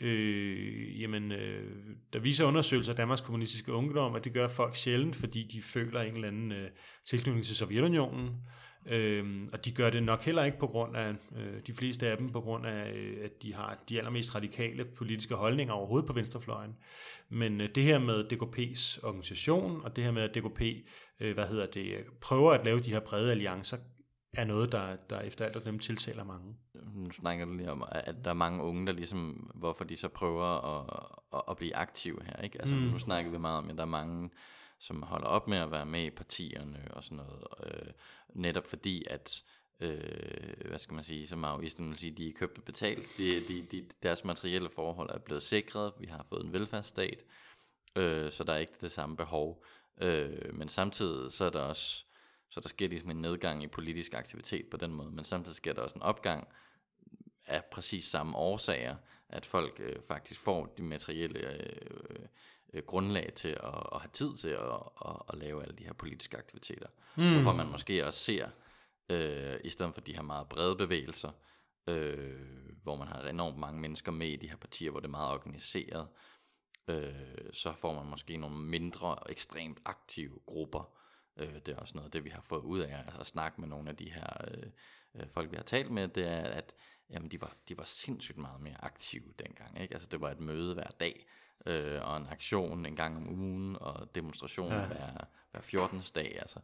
[SPEAKER 3] Øh, jamen, øh, der viser undersøgelser af Danmarks kommunistiske ungdom, at det gør folk sjældent, fordi de føler en eller anden øh, tilknytning til Sovjetunionen. Øhm, og de gør det nok heller ikke på grund af, øh, de fleste af dem, på grund af, øh, at de har de allermest radikale politiske holdninger overhovedet på venstrefløjen. Men øh, det her med DKP's organisation, og det her med, at DKP, øh, hvad hedder det, prøver at lave de her brede alliancer, er noget, der, der efter alt dem tiltaler mange.
[SPEAKER 1] Nu snakker du lige om, at der er mange unge, der ligesom, hvorfor de så prøver at, at, at blive aktive her, ikke? Altså, mm. nu snakker vi meget om, at der er mange, som holder op med at være med i partierne og sådan noget, øh, netop fordi, at øh, hvad skal man sige, som maoisten vil sige, de er købt og betalt, de, de, de, deres materielle forhold er blevet sikret, vi har fået en velfærdsstat, øh, så der er ikke det samme behov, øh, men samtidig så er der også, så der sker ligesom en nedgang i politisk aktivitet på den måde, men samtidig sker der også en opgang af præcis samme årsager, at folk øh, faktisk får de materielle øh, øh, grundlag til at, at have tid til at, at, at lave alle de her politiske aktiviteter. Mm. Hvorfor man måske også ser, øh, i stedet for de her meget brede bevægelser, øh, hvor man har enormt mange mennesker med i de her partier, hvor det er meget organiseret, øh, så får man måske nogle mindre ekstremt aktive grupper. Øh, det er også noget af det, vi har fået ud af altså at snakke med nogle af de her øh, øh, folk, vi har talt med, det er, at jamen, de, var, de var sindssygt meget mere aktive dengang. Ikke? Altså, det var et møde hver dag, øh, og en aktion en gang om ugen, og demonstration ja. hver, hver 14. dag, altså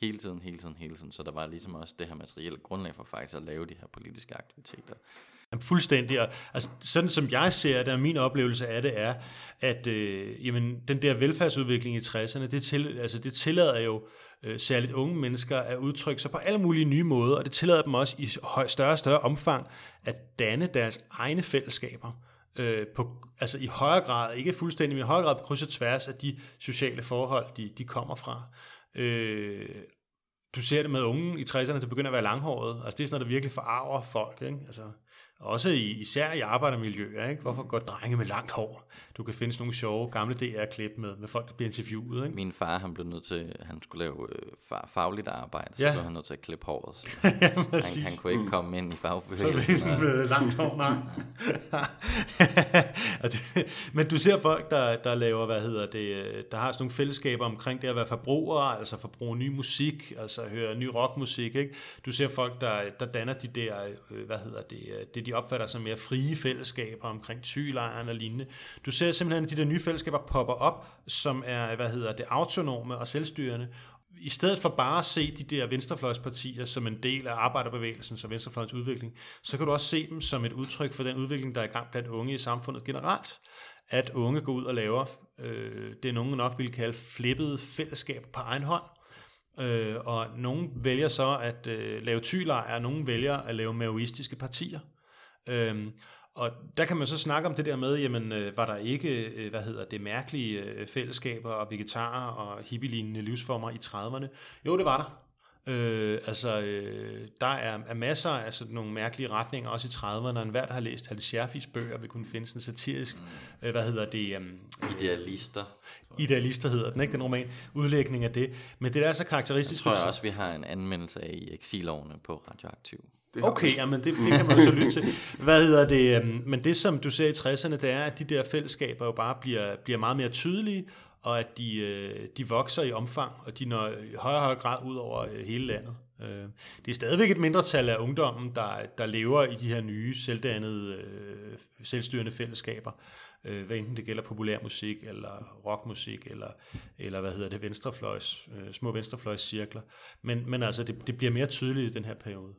[SPEAKER 1] hele tiden, hele tiden, hele tiden. Så der var ligesom også det her materielle grundlag for faktisk at lave de her politiske aktiviteter.
[SPEAKER 3] Jamen, fuldstændig. Og, altså, sådan som jeg ser det, og min oplevelse af det er, at øh, jamen, den der velfærdsudvikling i 60'erne, det, til, altså, det tillader jo øh, særligt unge mennesker at udtrykke sig på alle mulige nye måder, og det tillader dem også i større og større omfang at danne deres egne fællesskaber øh, på, altså i højere grad, ikke fuldstændig, men i højere grad på kryds og tværs af de sociale forhold, de, de kommer fra. Øh, du ser det med unge i 60'erne, der begynder at være langhåret. Altså det er sådan noget, der virkelig forarver folk. Ikke? Altså, også i, især i arbejdermiljøer. Ikke? Hvorfor går drenge med langt hår? Du kan finde sådan nogle sjove gamle DR-klip med, med folk, der bliver interviewet. Ikke?
[SPEAKER 1] Min far, han blev nødt til, han skulle lave øh, fagligt arbejde, så ja. blev han nødt til at klippe håret. Så (laughs)
[SPEAKER 3] ja,
[SPEAKER 1] han, han kunne ikke mm. komme ind i fagbevægelsen.
[SPEAKER 3] Så med langt hår, nej. (laughs) Men du ser folk, der, der laver, hvad hedder det, der har sådan nogle fællesskaber omkring det at være forbrugere, altså forbruge ny musik, altså høre ny rockmusik. Ikke? Du ser folk, der, der danner de der, øh, hvad hedder det, øh, det de opfatter som mere frie fællesskaber omkring tylejren og lignende. Du ser simpelthen, at de der nye fællesskaber popper op, som er, hvad hedder det, autonome og selvstyrende, i stedet for bare at se de der venstrefløjspartier som en del af arbejderbevægelsen, som venstrefløjens udvikling, så kan du også se dem som et udtryk for den udvikling, der er i gang blandt unge i samfundet generelt. At unge går ud og laver øh, det, nogen nok vil kalde flippede fællesskab på egen hånd. Øh, og nogen vælger så at øh, lave tylejre, og nogen vælger at lave maoistiske partier. Øhm, og der kan man så snakke om det der med, jamen øh, var der ikke, øh, hvad hedder det, mærkelige øh, fællesskaber og vegetarer og hippie livsformer i 30'erne? Jo, det var der. Øh, altså, øh, der er, er masser af sådan nogle mærkelige retninger, også i 30'erne, og enhver, der har læst Halle Scherfis bøger, vil kunne finde sådan en satirisk, mm. øh, hvad hedder det?
[SPEAKER 1] Øh, Idealister.
[SPEAKER 3] Idealister hedder den, ikke? Den roman. Udlægning af det. Men det er så karakteristisk.
[SPEAKER 1] Jeg tror jeg også, vi har en anmeldelse af i eksilovene på Radioaktiv.
[SPEAKER 3] Det okay, jamen det, det kan man jo så lytte til. Hvad hedder det? Øhm, men det, som du ser i 60'erne, det er, at de der fællesskaber jo bare bliver, bliver meget mere tydelige, og at de, øh, de vokser i omfang, og de når i højere og højere grad ud over øh, hele landet. Øh, det er stadigvæk et mindretal af ungdommen, der, der lever i de her nye, selvdannede, selvstyrende fællesskaber, hvad enten det gælder populær musik, eller rockmusik, eller, eller hvad hedder det, venstrefløjs, små venstrefløjs cirkler. Men, men altså, det, det bliver mere tydeligt i den her periode.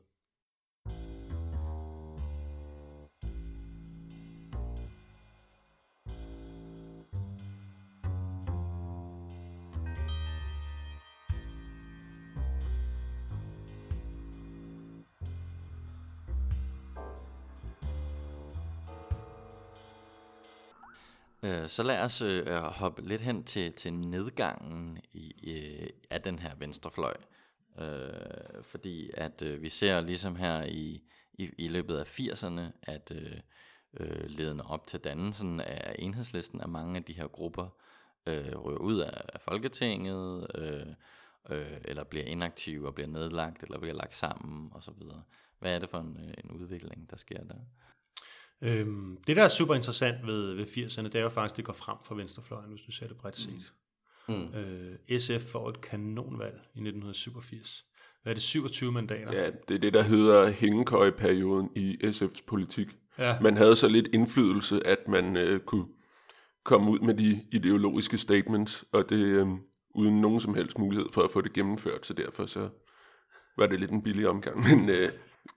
[SPEAKER 1] Øh, så lad os øh, hoppe lidt hen til, til nedgangen i, øh, af den her venstrefløj. Øh, fordi at øh, vi ser ligesom her i, i, i løbet af 80'erne, at øh, øh, ledende op til dannelsen af enhedslisten, af mange af de her grupper øh, ryger ud af, af Folketinget, øh, øh, eller bliver inaktive og bliver nedlagt, eller bliver lagt sammen osv. Hvad er det for en, øh, en udvikling, der sker der?
[SPEAKER 3] Øhm, det, der er super interessant ved, ved 80'erne, det er jo faktisk, at det går frem for venstrefløjen, hvis du ser det bredt set. Mm. Øh, SF får et kanonvalg i 1987. Hvad er det, 27 mandater?
[SPEAKER 2] Ja, det er det, der hedder hængekøjeperioden i SF's politik.
[SPEAKER 3] Ja.
[SPEAKER 2] Man havde så lidt indflydelse, at man øh, kunne komme ud med de ideologiske statements, og det øh, uden nogen som helst mulighed for at få det gennemført, så derfor så var det lidt en billig omgang. Men, øh,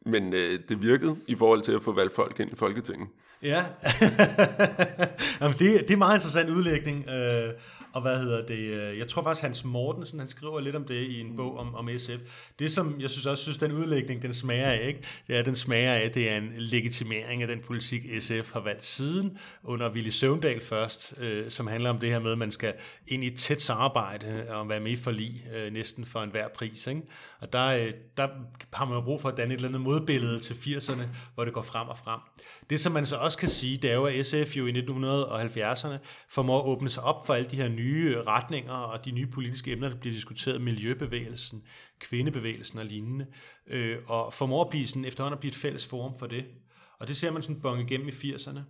[SPEAKER 2] men øh, det virkede i forhold til at få valgt folk ind i Folketinget.
[SPEAKER 3] Ja, (laughs) Jamen, det, det er meget interessant udlægning. Øh, og hvad hedder det? Øh, jeg tror faktisk, Hans Mortensen, han skriver lidt om det i en bog om, om SF. Det, som jeg synes også synes, den udlægning, den smager af, ikke? det er, den smager af, det er en legitimering af den politik, SF har valgt siden, under Willy Søvndal først, øh, som handler om det her med, at man skal ind i et tæt samarbejde og være med i forlig, øh, næsten for enhver pris. Ikke? Og der, øh, der har man jo brug for at danne et eller andet modbillede til 80'erne, hvor det går frem og frem. Det, som man så også kan sige, det er jo, at SF jo i 1970'erne formår at åbne sig op for alle de her nye retninger og de nye politiske emner, der bliver diskuteret, miljøbevægelsen, kvindebevægelsen og lignende, øh, og formår at blive sådan, efterhånden at blive et fælles forum for det. Og det ser man sådan bonge igennem i 80'erne.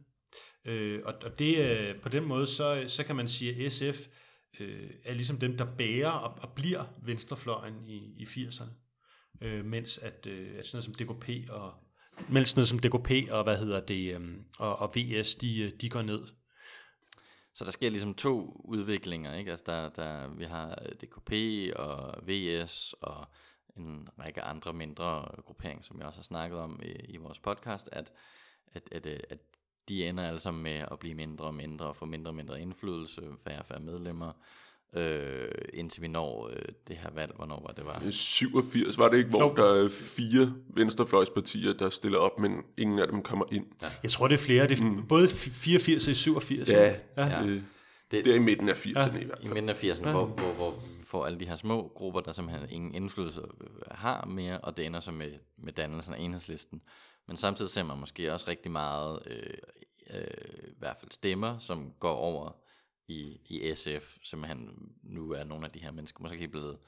[SPEAKER 3] Øh, og, og det, øh, på den måde, så, øh, så kan man sige, at SF øh, er ligesom dem, der bærer og, og bliver venstrefløjen i, i 80'erne. Øh, mens at, øh, at sådan noget som DKP og mens sådan noget som DKP og hvad hedder det øh, og, og VS de, øh, de går ned.
[SPEAKER 1] Så der sker ligesom to udviklinger, ikke? Altså der, der, vi har øh, DKP og VS og en række andre mindre grupperinger, som jeg også har snakket om i, i vores podcast, at, at, at, øh, at de ender alle sammen med at blive mindre og mindre og få mindre og mindre indflydelse, færre og færre medlemmer, øh, indtil vi når øh, det her valg, hvornår var det var?
[SPEAKER 2] 87 var det ikke, hvor
[SPEAKER 3] Jo.
[SPEAKER 2] der er fire venstrefløjspartier, der stiller op, men ingen af dem kommer ind.
[SPEAKER 3] Jeg tror, det er flere. Det er mm. både 84 og 87.
[SPEAKER 2] Ja,
[SPEAKER 3] ja.
[SPEAKER 2] ja.
[SPEAKER 1] Ja.
[SPEAKER 2] Det,
[SPEAKER 1] Det-
[SPEAKER 2] er i midten af 80'erne i hvert
[SPEAKER 1] I
[SPEAKER 2] fald.
[SPEAKER 1] midten af 80'erne, hvor, hvor, hvor vi får alle de her små grupper, der simpelthen ingen indflydelse øh, har mere, og det ender så med, med dannelsen af enhedslisten. Men samtidig ser man måske også rigtig meget, øh, øh, i hvert fald stemmer, som går over i, i SF, simpelthen nu er nogle af de her mennesker måske blevet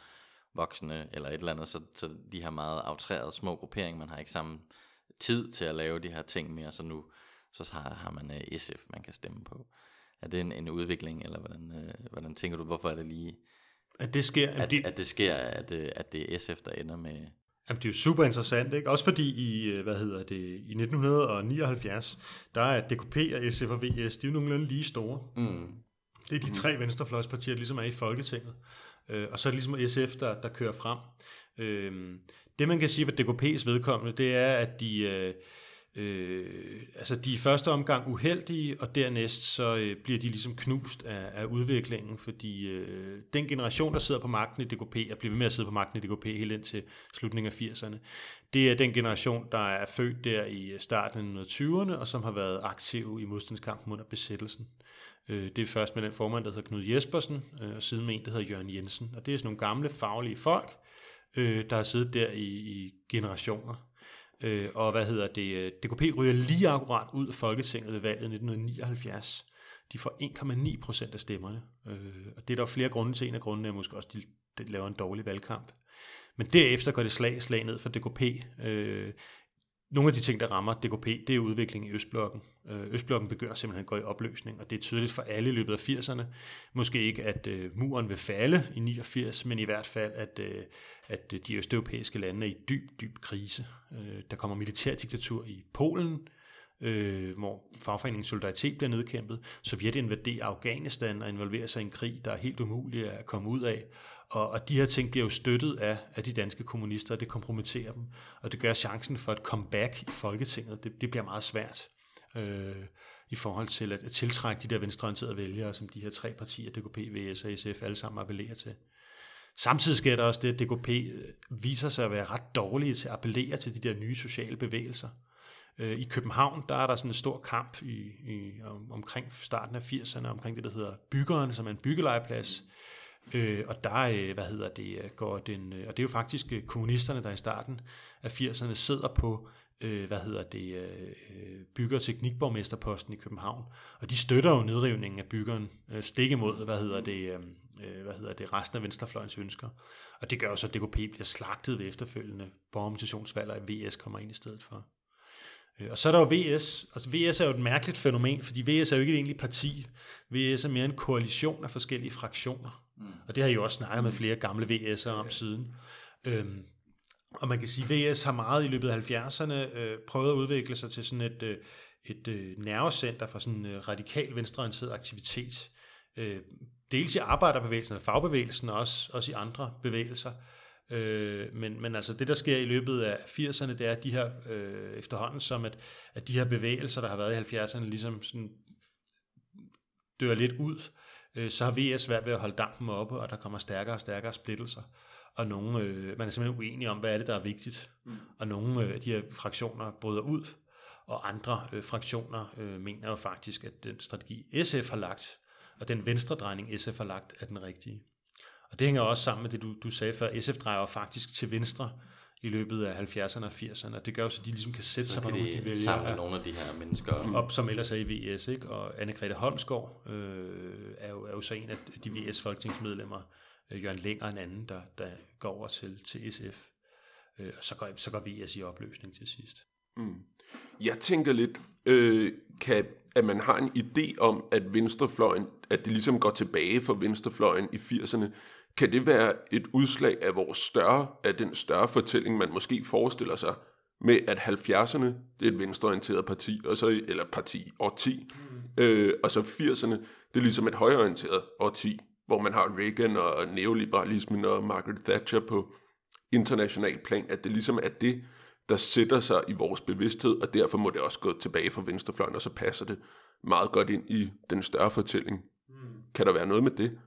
[SPEAKER 1] voksne eller et eller andet, så, så de her meget outrerede små grupperinger, man har ikke samme tid til at lave de her ting mere, så nu så har, har man øh, SF, man kan stemme på. Er det en, en udvikling, eller hvordan, øh, hvordan tænker du, hvorfor er det lige,
[SPEAKER 3] At det sker. At,
[SPEAKER 1] at,
[SPEAKER 3] det,
[SPEAKER 1] at det sker, at, øh, at det er SF, der ender med...
[SPEAKER 3] Jamen, det er jo super interessant, ikke? Også fordi i, hvad hedder det, i 1979, der er DKP og SF og VS, de er jo nogenlunde lige store.
[SPEAKER 1] Mm.
[SPEAKER 3] Det er de tre venstrefløjspartier, der ligesom er i Folketinget. Øh, og så er det ligesom SF, der, der kører frem. Øh, det man kan sige for DKP's vedkommende, det er, at de, øh, øh, altså de er i første omgang uheldige, og dernæst så øh, bliver de ligesom knust af, af udviklingen, fordi øh, den generation, der sidder på magten i DKP, og bliver ved med at sidde på magten i DKP helt indtil slutningen af 80'erne, det er den generation, der er født der i starten af 1920'erne, og som har været aktiv i modstandskampen under besættelsen. Øh, Det er først med den formand, der hedder Knud Jespersen, øh, og siden med en, der hedder Jørgen Jensen. Og det er sådan nogle gamle, faglige folk, øh, der har siddet der i, i generationer. Øh, Og hvad hedder det? Øh, DKP ryger lige akkurat ud af Folketinget ved valget i 1979. De får 1,9 procent af stemmerne. Øh, Og det er der flere grunde til. En af grundene er måske også, at de, de laver en dårlig valgkamp. Men derefter går det slag slag ned for DKP. Øh, nogle af de ting, der rammer DKP, det er udviklingen i Østblokken. Øh, Østblokken begynder simpelthen at gå i opløsning, og det er tydeligt for alle i løbet af 80'erne. Måske ikke, at øh, muren vil falde i 89, men i hvert fald, at, øh, at de østeuropæiske lande er i dyb, dyb krise. Der kommer militærdiktatur i Polen, øh, hvor fagforeningens solidaritet bliver nedkæmpet. Sovjet invaderer Afghanistan og involverer sig i en krig, der er helt umulig at komme ud af. Og, og de her ting bliver jo støttet af, af de danske kommunister, og det kompromitterer dem. Og det gør chancen for et comeback i Folketinget, det, det bliver meget svært. Øh, i forhold til at, at tiltrække de der venstreorienterede vælgere, som de her tre partier, DKP, VS og SF, alle sammen appellerer til. Samtidig sker der også det, at DKP øh, viser sig at være ret dårlige til at appellere til de der nye sociale bevægelser. Øh, I København, der er der sådan en stor kamp i, i, om, omkring starten af 80'erne, omkring det, der hedder Byggeren, som er en byggelejeplads. Øh, og der, øh, hvad hedder det, øh, går den, øh, og det er jo faktisk øh, kommunisterne, der i starten af 80'erne sidder på øh, hvad hedder det, øh, øh bygger teknikborgmesterposten i København, og de støtter jo nedrivningen af byggeren, øh, stik imod, hvad hedder det, øh, hvad hedder det, resten af Venstrefløjens ønsker. Og det gør jo så, at DKP bliver slagtet ved efterfølgende borgerorganisationsvalg, og VS kommer ind i stedet for. Øh, og så er der jo VS. Altså VS er jo et mærkeligt fænomen, fordi VS er jo ikke et egentligt parti. VS er mere en koalition af forskellige fraktioner. Mm. Og det har jeg jo også snakket med flere gamle VS'ere om siden. Øhm, og man kan sige, at VS har meget i løbet af 70'erne øh, prøvet at udvikle sig til sådan et, øh, et øh, nervecenter for sådan en øh, radikal venstreorienteret aktivitet. Øh, dels i arbejderbevægelsen og fagbevægelsen, og også, også i andre bevægelser. Øh, men, men altså det, der sker i løbet af 80'erne, det er at de her øh, efterhånden, som at, at de her bevægelser, der har været i 70'erne, ligesom sådan dør lidt ud, øh, så har VS svært ved at holde dampen oppe, og der kommer stærkere og stærkere splittelser. Og nogle, øh, man er simpelthen uenig om, hvad er det, der er vigtigt. Mm. Og nogle øh, af de her fraktioner bryder ud, og andre øh, fraktioner øh, mener jo faktisk, at den strategi, SF har lagt, og den venstre drejning, SF har lagt, er den rigtige. Og det hænger også sammen med det, du, du sagde før. SF drejer faktisk til venstre i løbet af 70'erne og 80'erne, og det gør jo, så de ligesom kan sætte sig
[SPEAKER 1] på nogle af de vælgere. samle nogle af de her mennesker.
[SPEAKER 3] Op, som ellers er i VS, ikke? og Anne-Grethe Holmsgaard øh, er, jo, er jo så en af de VS-folketingsmedlemmer, øh, Jørgen Længer en anden, der, der går over til, til SF. Øh, og så går, så går VS i opløsning til sidst. Mm.
[SPEAKER 2] Jeg tænker lidt, øh, kan, at man har en idé om, at venstrefløjen, at det ligesom går tilbage for venstrefløjen i 80'erne, kan det være et udslag af vores større, af den større fortælling, man måske forestiller sig, med at 70'erne, det er et venstreorienteret parti, og så, eller parti, årti, mm. øh, og så 80'erne, det er ligesom et højreorienteret årti, hvor man har Reagan og neoliberalismen og Margaret Thatcher på international plan, at det ligesom er det, der sætter sig i vores bevidsthed, og derfor må det også gå tilbage fra venstrefløjen, og så passer det meget godt ind i den større fortælling. Mm. Kan der være noget med det?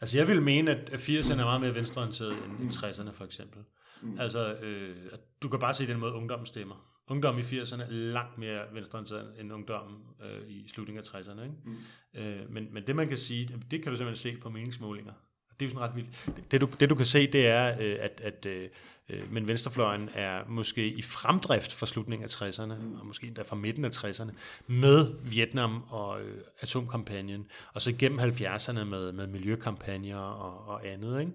[SPEAKER 3] Altså jeg vil mene, at 80'erne er meget mere venstreorienteret end 60'erne for eksempel. Mm. Altså, øh, du kan bare se den måde, ungdommen stemmer. Ungdom i 80'erne er langt mere venstreorienteret end ungdommen øh, i slutningen af 60'erne. Ikke? Mm. Øh, men, men det man kan sige, det kan du simpelthen se på meningsmålinger. Det er jo sådan ret vildt. Det du, det du kan se, det er, øh, at, at øh, øh, men venstrefløjen er måske i fremdrift fra slutningen af 60'erne, mm. og måske endda fra midten af 60'erne, med Vietnam og øh, atomkampagnen, og så igennem 70'erne med, med miljøkampagner og, og andet. Ikke?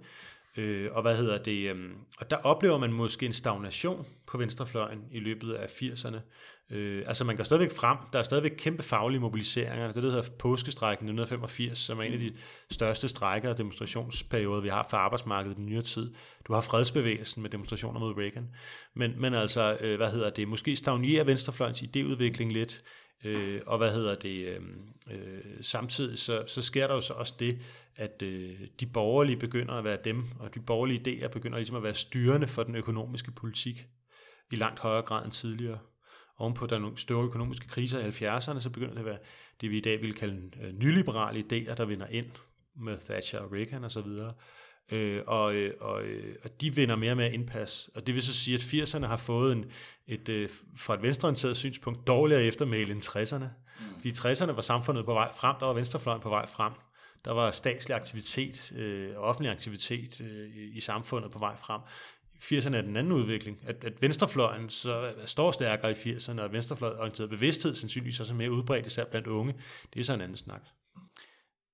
[SPEAKER 3] Øh, og hvad hedder det? Øh, og der oplever man måske en stagnation på venstrefløjen i løbet af 80'erne. Øh, altså man går stadigvæk frem. Der er stadigvæk kæmpe faglige mobiliseringer. Det, der hedder påskestrækken 1985, som er en af de største strækker og demonstrationsperioder, vi har for arbejdsmarkedet i nyere tid. Du har fredsbevægelsen med demonstrationer mod Reagan. Men, men altså, øh, hvad hedder det? Måske stagnerer venstrefløjens idéudvikling lidt. Øh, og hvad hedder det, øh, øh, samtidig så, så sker der jo så også det, at øh, de borgerlige begynder at være dem, og de borgerlige idéer begynder ligesom at være styrende for den økonomiske politik i langt højere grad end tidligere. Ovenpå der er nogle større økonomiske kriser i 70'erne, så begynder det at være det, vi i dag vil kalde øh, nyliberale idéer, der vinder ind med Thatcher og Reagan osv. Og, øh, og, øh, og, øh, og de vinder mere og mere indpas. Og det vil så sige, at 80'erne har fået en, et, øh, fra et venstreorienteret synspunkt dårligere eftermæle end 60'erne. Mm. Fordi 60'erne var samfundet på vej frem, der var venstrefløjen på vej frem. Der var statslig aktivitet, øh, offentlig aktivitet øh, i samfundet på vej frem. 80'erne er den anden udvikling, at, at venstrefløjen så står stærkere i 80'erne, og venstrefløjorienteret bevidsthed sandsynligvis også er mere udbredt, især blandt unge. Det er så en anden snak.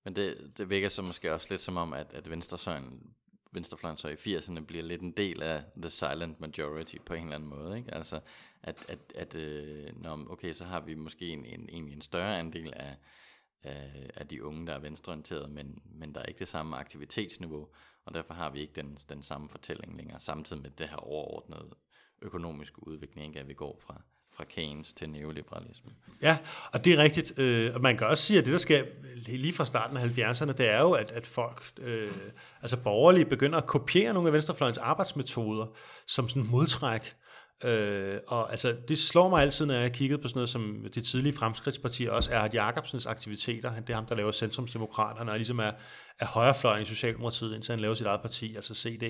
[SPEAKER 1] Men det, det virker så måske også lidt som om, at, at venstrefløjen venstrefløjen så i 80'erne bliver lidt en del af the silent majority på en eller anden måde. Ikke? Altså, at, at, at øh, når, okay, så har vi måske en, en, en, en større andel af, af, af de unge, der er venstreorienterede, men, men der er ikke det samme aktivitetsniveau, og derfor har vi ikke den, den samme fortælling længere, samtidig med det her overordnede økonomiske udvikling, at vi går fra, fra Keynes til neoliberalisme.
[SPEAKER 3] Ja, og det er rigtigt. Øh, og man kan også sige, at det, der sker lige fra starten af 70'erne, det er jo, at, at folk, øh, altså borgerlige, begynder at kopiere nogle af venstrefløjens arbejdsmetoder som sådan modtræk. Øh, og altså, det slår mig altid, når jeg har kigget på sådan noget som det tidlige Fremskridtsparti, også Erhard Jacobsens aktiviteter. Det er ham, der laver Centrumsdemokraterne, og ligesom er, er højrefløjen i Socialdemokratiet, indtil han laver sit eget parti, altså CD.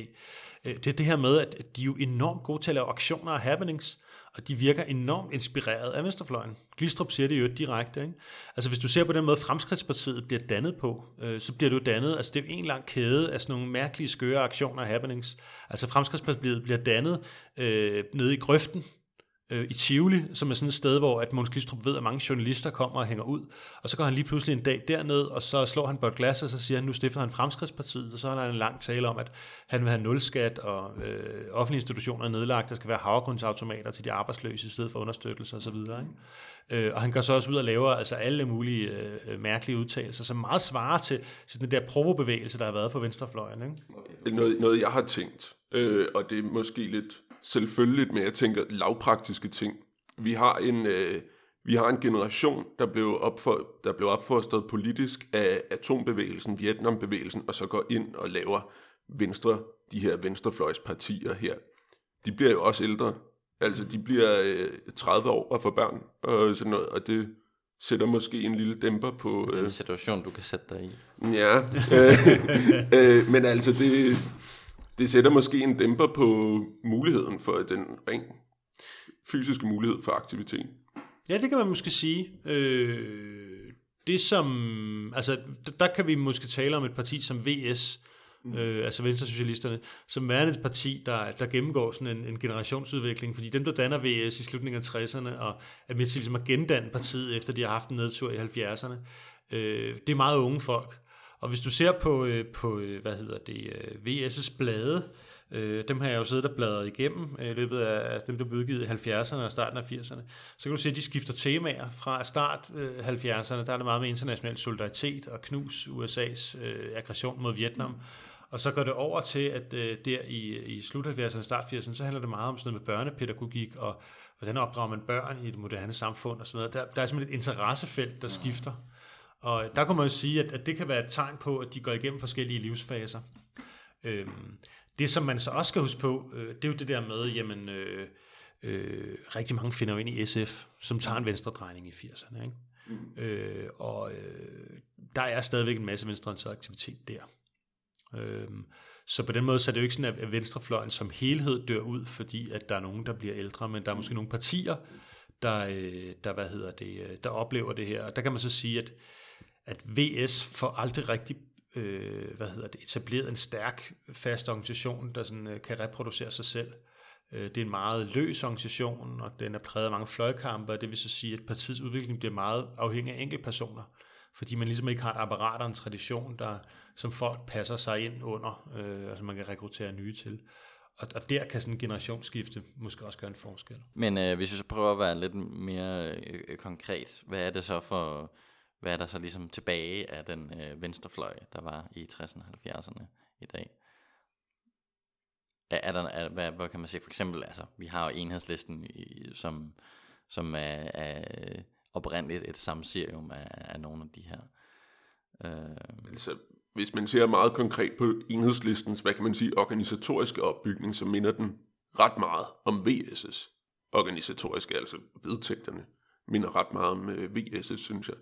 [SPEAKER 3] Øh, det er det her med, at de er jo enormt gode til at lave aktioner og happenings og de virker enormt inspireret af Venstrefløjen. Glistrup siger det jo direkte. Ikke? Altså hvis du ser på den måde, Fremskridtspartiet bliver dannet på, øh, så bliver det jo dannet, altså det er jo en lang kæde af sådan nogle mærkelige, skøre aktioner og happenings. Altså Fremskridtspartiet bliver dannet øh, nede i grøften, øh, i Tivoli, som er sådan et sted, hvor at Måns Glistrup ved, at mange journalister kommer og hænger ud. Og så går han lige pludselig en dag derned, og så slår han på et glas, og så siger han, nu stifter han Fremskridtspartiet, og så har han en lang tale om, at han vil have nulskat, og øh, offentlige institutioner er nedlagt, der skal være havgrundsautomater til de arbejdsløse, i stedet for understøttelse osv. Ikke? Øh, og han går så også ud og laver altså alle mulige øh, mærkelige udtalelser, som meget svarer til, til den der provobevægelse, der har været på venstrefløjen. Ikke?
[SPEAKER 2] Noget, noget jeg har tænkt, øh, og det er måske lidt selvfølgeligt, men jeg tænker lavpraktiske ting. Vi har en, øh, vi har en generation, der blev, opfor, der blev opfostret politisk af atombevægelsen, Vietnambevægelsen, og så går ind og laver venstre, de her venstrefløjspartier her. De bliver jo også ældre. Altså, de bliver øh, 30 år og får børn og sådan noget, og det sætter måske en lille dæmper på...
[SPEAKER 1] Øh, det er en situation, du kan sætte dig i.
[SPEAKER 2] Ja, (laughs) øh, øh, men altså, det, det sætter måske en dæmper på muligheden for den rent fysiske mulighed for aktivitet.
[SPEAKER 3] Ja, det kan man måske sige. Øh, det som, altså, der kan vi måske tale om et parti som VS, mm. øh, altså Venstresocialisterne, som er et parti, der, der gennemgår sådan en, en generationsudvikling, fordi dem, der danner VS i slutningen af 60'erne, og er med til ligesom at gendanne partiet, efter de har haft en nedtur i 70'erne, øh, det er meget unge folk. Og hvis du ser på, øh, på øh, hvad hedder det, øh, VS' blade, øh, dem har jeg jo siddet og bladret igennem øh, i løbet af dem, der blev udgivet i 70'erne og starten af 80'erne. Så kan du se, at de skifter temaer. Fra start 70'erne, der er det meget med international solidaritet og knus USA's aggression mod Vietnam. Og så går det over til, at der i, i slut 70'erne og start 80'erne, så handler det meget om sådan noget med børnepædagogik og hvordan opdrager man børn i et moderne samfund og sådan noget. Der, der er simpelthen et interessefelt, der skifter. Og der kan man jo sige, at, at det kan være et tegn på, at de går igennem forskellige livsfaser. Øhm, det, som man så også skal huske på, øh, det er jo det der med, jamen, øh, øh, rigtig mange finder jo ind i SF, som tager en venstre drejning i 80'erne. Ikke? Mm. Øh, og øh, der er stadigvæk en masse venstreorienteret aktivitet der. Øhm, så på den måde så er det jo ikke sådan, at venstrefløjen som helhed dør ud, fordi at der er nogen, der bliver ældre, men der er måske nogle partier, der, øh, der, hvad hedder det, øh, der oplever det her. Og der kan man så sige, at at VS får aldrig rigtig øh, hvad hedder det, etableret en stærk, fast organisation, der sådan, øh, kan reproducere sig selv. Øh, det er en meget løs organisation, og den er præget af mange fløjkampe, og det vil så sige, at partiets udvikling bliver meget afhængig af enkeltpersoner, fordi man ligesom ikke har et apparat og en tradition, der, som folk passer sig ind under, øh, altså man kan rekruttere nye til. Og, og der kan sådan en generationsskifte måske også gøre en forskel.
[SPEAKER 1] Men øh, hvis vi så prøver at være lidt mere øh, konkret, hvad er det så for hvad er der så ligesom tilbage af den øh, venstrefløj, der var i 60'erne og 70'erne i dag? Er, er der, er, hvad, hvad kan man sige? For eksempel, altså, vi har jo enhedslisten, i, som, som er, er oprindeligt et samserium af, af nogle af de her.
[SPEAKER 2] Øh. Altså, hvis man ser meget konkret på enhedslistens, hvad kan man sige, organisatoriske opbygning, så minder den ret meget om VS's organisatoriske, altså vedtægterne, minder ret meget om øh, VS's, synes jeg.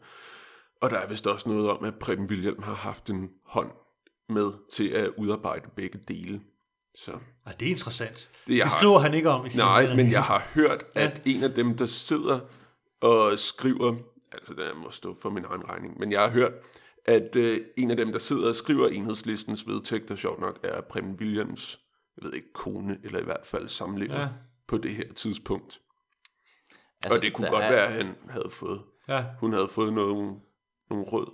[SPEAKER 2] Og der er vist også noget om, at Preben Wilhelm har haft en hånd med til at udarbejde begge dele. Så.
[SPEAKER 3] Ah, det er interessant. Det, det skriver har, han ikke om i
[SPEAKER 2] sin Nej, men jeg har hørt, at ja. en af dem, der sidder og skriver, altså det må stå for min egen regning, men jeg har hørt, at øh, en af dem, der sidder og skriver enhedslistens vedtægter, sjovt nok, er Preben Williams, jeg ved ikke, kone, eller i hvert fald samlever ja. på det her tidspunkt. Altså, og det kunne godt er... være, at han havde fået, ja. hun havde fået nogle nogle råd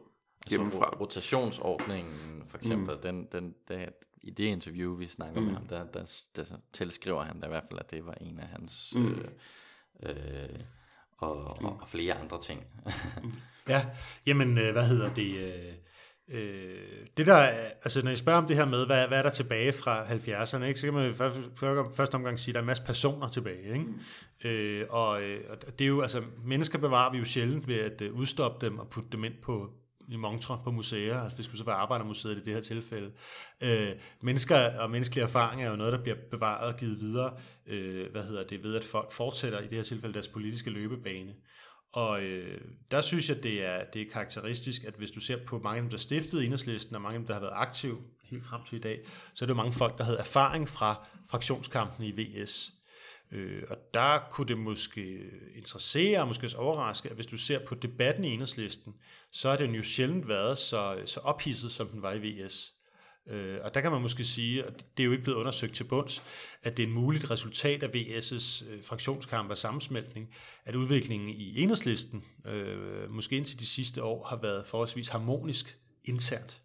[SPEAKER 2] hjemmefra.
[SPEAKER 1] Altså, rotationsordningen, for eksempel, mm. den, den, den, i det interview, vi snakker mm. med ham, der, der, der, der tilskriver han da i hvert fald, at det var en af hans... Mm. Øh, øh, og, og, og flere andre ting. (laughs)
[SPEAKER 3] ja, jamen, øh, hvad hedder det? Øh, øh, det der, altså når I spørger om det her med, hvad, hvad er der tilbage fra 70'erne, ikke, så kan man jo først, først omgang sige, at der er en masse personer tilbage. Ikke? Mm. Øh, og, og det er jo, altså, mennesker bevarer vi jo sjældent ved at udstoppe dem og putte dem ind på, i montre på museer, altså det skulle så være Arbejdermuseet i det her tilfælde. Øh, mennesker og menneskelige erfaringer er jo noget, der bliver bevaret og givet videre, øh, hvad hedder det, ved at folk fortsætter i det her tilfælde deres politiske løbebane. Og øh, der synes jeg, det er, det er karakteristisk, at hvis du ser på mange af dem, der stiftede enhedslisten, og mange af dem, der har været aktive helt frem til i dag, så er det jo mange folk, der havde erfaring fra fraktionskampen i VS. Øh, og der kunne det måske interessere og måske også overraske, at hvis du ser på debatten i enhedslisten, så har den jo sjældent været så, så ophidset, som den var i VS. Øh, og der kan man måske sige, at det er jo ikke blevet undersøgt til bunds, at det er et muligt resultat af VS's øh, fraktionskamp og sammensmeltning, at udviklingen i enhedslisten, øh, måske indtil de sidste år, har været forholdsvis harmonisk internt.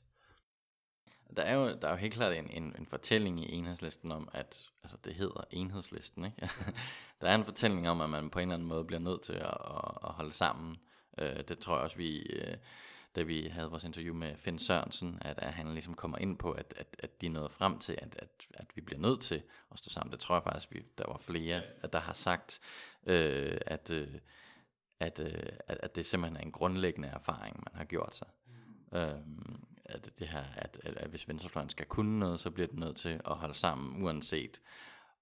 [SPEAKER 1] Der er jo, der er jo helt klart en, en, en fortælling i enhedslisten om, at altså det hedder enhedslisten. Ikke? (laughs) der er en fortælling om, at man på en eller anden måde bliver nødt til at, at, at holde sammen. Øh, det tror jeg også, vi, øh, da vi havde vores interview med Finn Sørensen, at, at han ligesom kommer ind på, at, at, at de nåede frem til, at, at, at vi bliver nødt til at stå sammen. Det tror jeg faktisk, vi, der var flere, at der har sagt, øh, at, øh, at, øh, at, at det simpelthen er en grundlæggende erfaring, man har gjort sig. Mm. Øh, at det her, at, at, at hvis venstrefløjen skal kunne noget, så bliver det nødt til at holde sammen, uanset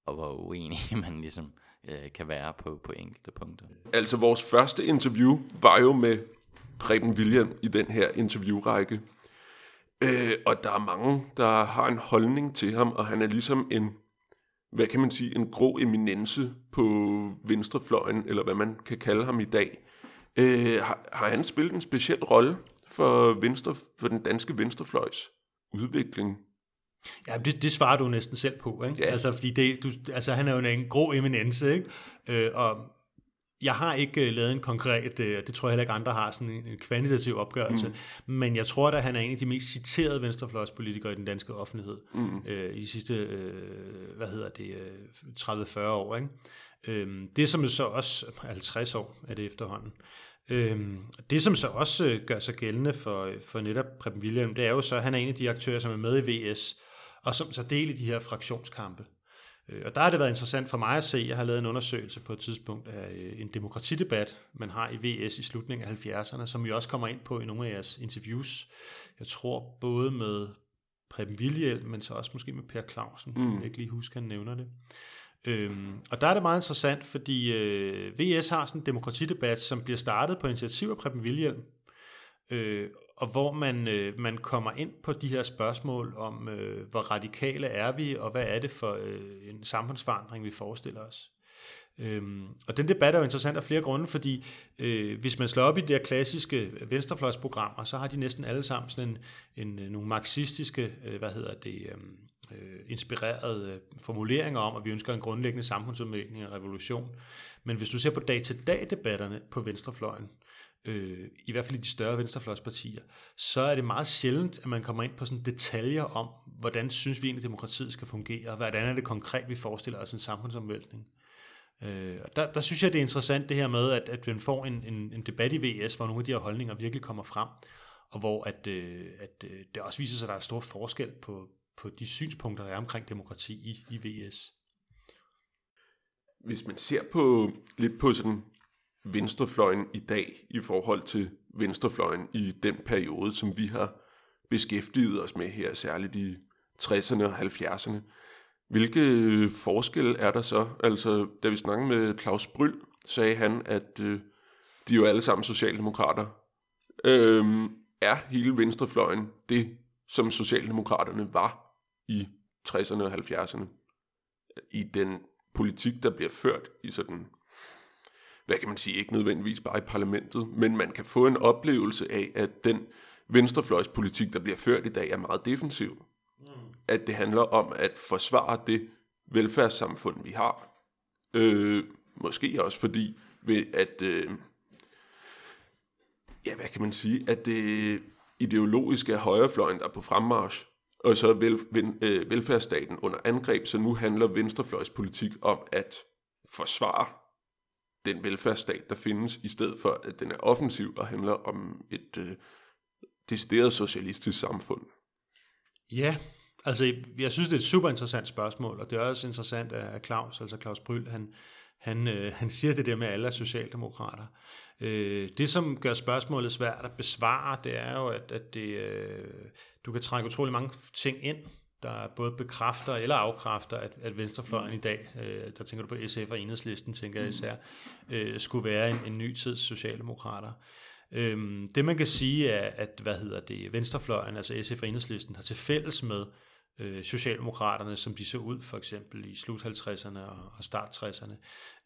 [SPEAKER 1] og hvor uenige (laughs) man ligesom øh, kan være på, på enkelte punkter.
[SPEAKER 2] Altså vores første interview var jo med Preben William i den her interviewrække. Øh, og der er mange, der har en holdning til ham, og han er ligesom en, hvad kan man sige, en grå eminence på venstrefløjen, eller hvad man kan kalde ham i dag. Øh, har, har han spillet en speciel rolle for, venstre, for den danske venstrefløjs udvikling?
[SPEAKER 3] Ja, det, det svarer du næsten selv på, ikke? Ja. Altså, fordi det, du, altså, han er jo en grå eminence, ikke? Øh, og jeg har ikke uh, lavet en konkret, uh, det tror jeg heller ikke andre har, sådan en, en kvantitativ opgørelse, mm. men jeg tror, at han er en af de mest citerede venstrefløjspolitikere i den danske offentlighed mm. uh, i de sidste, uh, hvad hedder det, uh, 30-40 år. Ikke? Uh, det som så også, 50 år er det efterhånden, Øhm, det, som så også øh, gør sig gældende for, for netop Preben William, det er jo så, at han er en af de aktører, som er med i VS, og som så del i de her fraktionskampe. Øh, og der har det været interessant for mig at se, jeg har lavet en undersøgelse på et tidspunkt af øh, en demokratidebat, man har i VS i slutningen af 70'erne, som vi også kommer ind på i nogle af jeres interviews. Jeg tror både med Preben Wilhjelm, men så også måske med Per Clausen. Mm. Jeg kan ikke lige huske, han nævner det. Øhm, og der er det meget interessant, fordi øh, VS har sådan en demokratidebat, som bliver startet på initiativ af Preben Wilhjelm, øh, og hvor man, øh, man kommer ind på de her spørgsmål om, øh, hvor radikale er vi, og hvad er det for øh, en samfundsforandring, vi forestiller os. Øhm, og den debat er jo interessant af flere grunde, fordi øh, hvis man slår op i de der klassiske venstrefløjsprogrammer, så har de næsten alle sammen sådan en, en, øh, nogle marxistiske, øh, hvad hedder det, øh, øh, inspirerede øh, formuleringer om, at vi ønsker en grundlæggende samfundsudvikling og revolution. Men hvis du ser på dag-til-dag-debatterne på venstrefløjen, øh, øh, i hvert fald i de større venstrefløjspartier, så er det meget sjældent, at man kommer ind på sådan detaljer om, hvordan synes vi egentlig, demokratiet skal fungere, og hvordan er det konkret, vi forestiller os en samfundsomvæltning. Øh, og der, der synes jeg, det er interessant det her med, at, at man får en, en, en debat i VS, hvor nogle af de her holdninger virkelig kommer frem, og hvor at, øh, at øh, det også viser sig, at der er stor forskel på, på de synspunkter, der er omkring demokrati i, i VS.
[SPEAKER 2] Hvis man ser på lidt på sådan venstrefløjen i dag i forhold til venstrefløjen i den periode, som vi har beskæftiget os med her, særligt i 60'erne og 70'erne. Hvilke øh, forskelle er der så? Altså, da vi snakkede med Claus Bryl, sagde han, at øh, de er jo alle sammen socialdemokrater. Øhm, er hele venstrefløjen det, som socialdemokraterne var i 60'erne og 70'erne? I den politik, der bliver ført i sådan hvad kan man sige, ikke nødvendigvis bare i parlamentet, men man kan få en oplevelse af, at den venstrefløjspolitik, der bliver ført i dag, er meget defensiv. Mm. At det handler om at forsvare det velfærdssamfund, vi har. Øh, måske også fordi, ved at, øh, ja, hvad kan man sige, at det ideologiske er højrefløjen, der er på fremmarsch, og så vel, vel, øh, velfærdsstaten under angreb, så nu handler venstrefløjspolitik om at forsvare den velfærdsstat, der findes, i stedet for, at den er offensiv og handler om et øh, decideret socialistisk samfund.
[SPEAKER 3] Ja, altså jeg synes, det er et super interessant spørgsmål, og det er også interessant, at Claus, altså Claus Bryl, han, han, øh, han siger det der med, at alle er socialdemokrater. Øh, det, som gør spørgsmålet svært at besvare, det er jo, at, at det, øh, du kan trække utrolig mange ting ind, der både bekræfter eller afkræfter, at, at venstrefløjen i dag, øh, der tænker du på SF og enhedslisten, tænker jeg især, øh, skulle være en, en ny tids socialdemokrater. Øhm, det man kan sige er, at hvad hedder det, venstrefløjen, altså SF og enhedslisten, har til fælles med øh, Socialdemokraterne, som de så ud for eksempel i slut 50'erne og, og start 60'erne,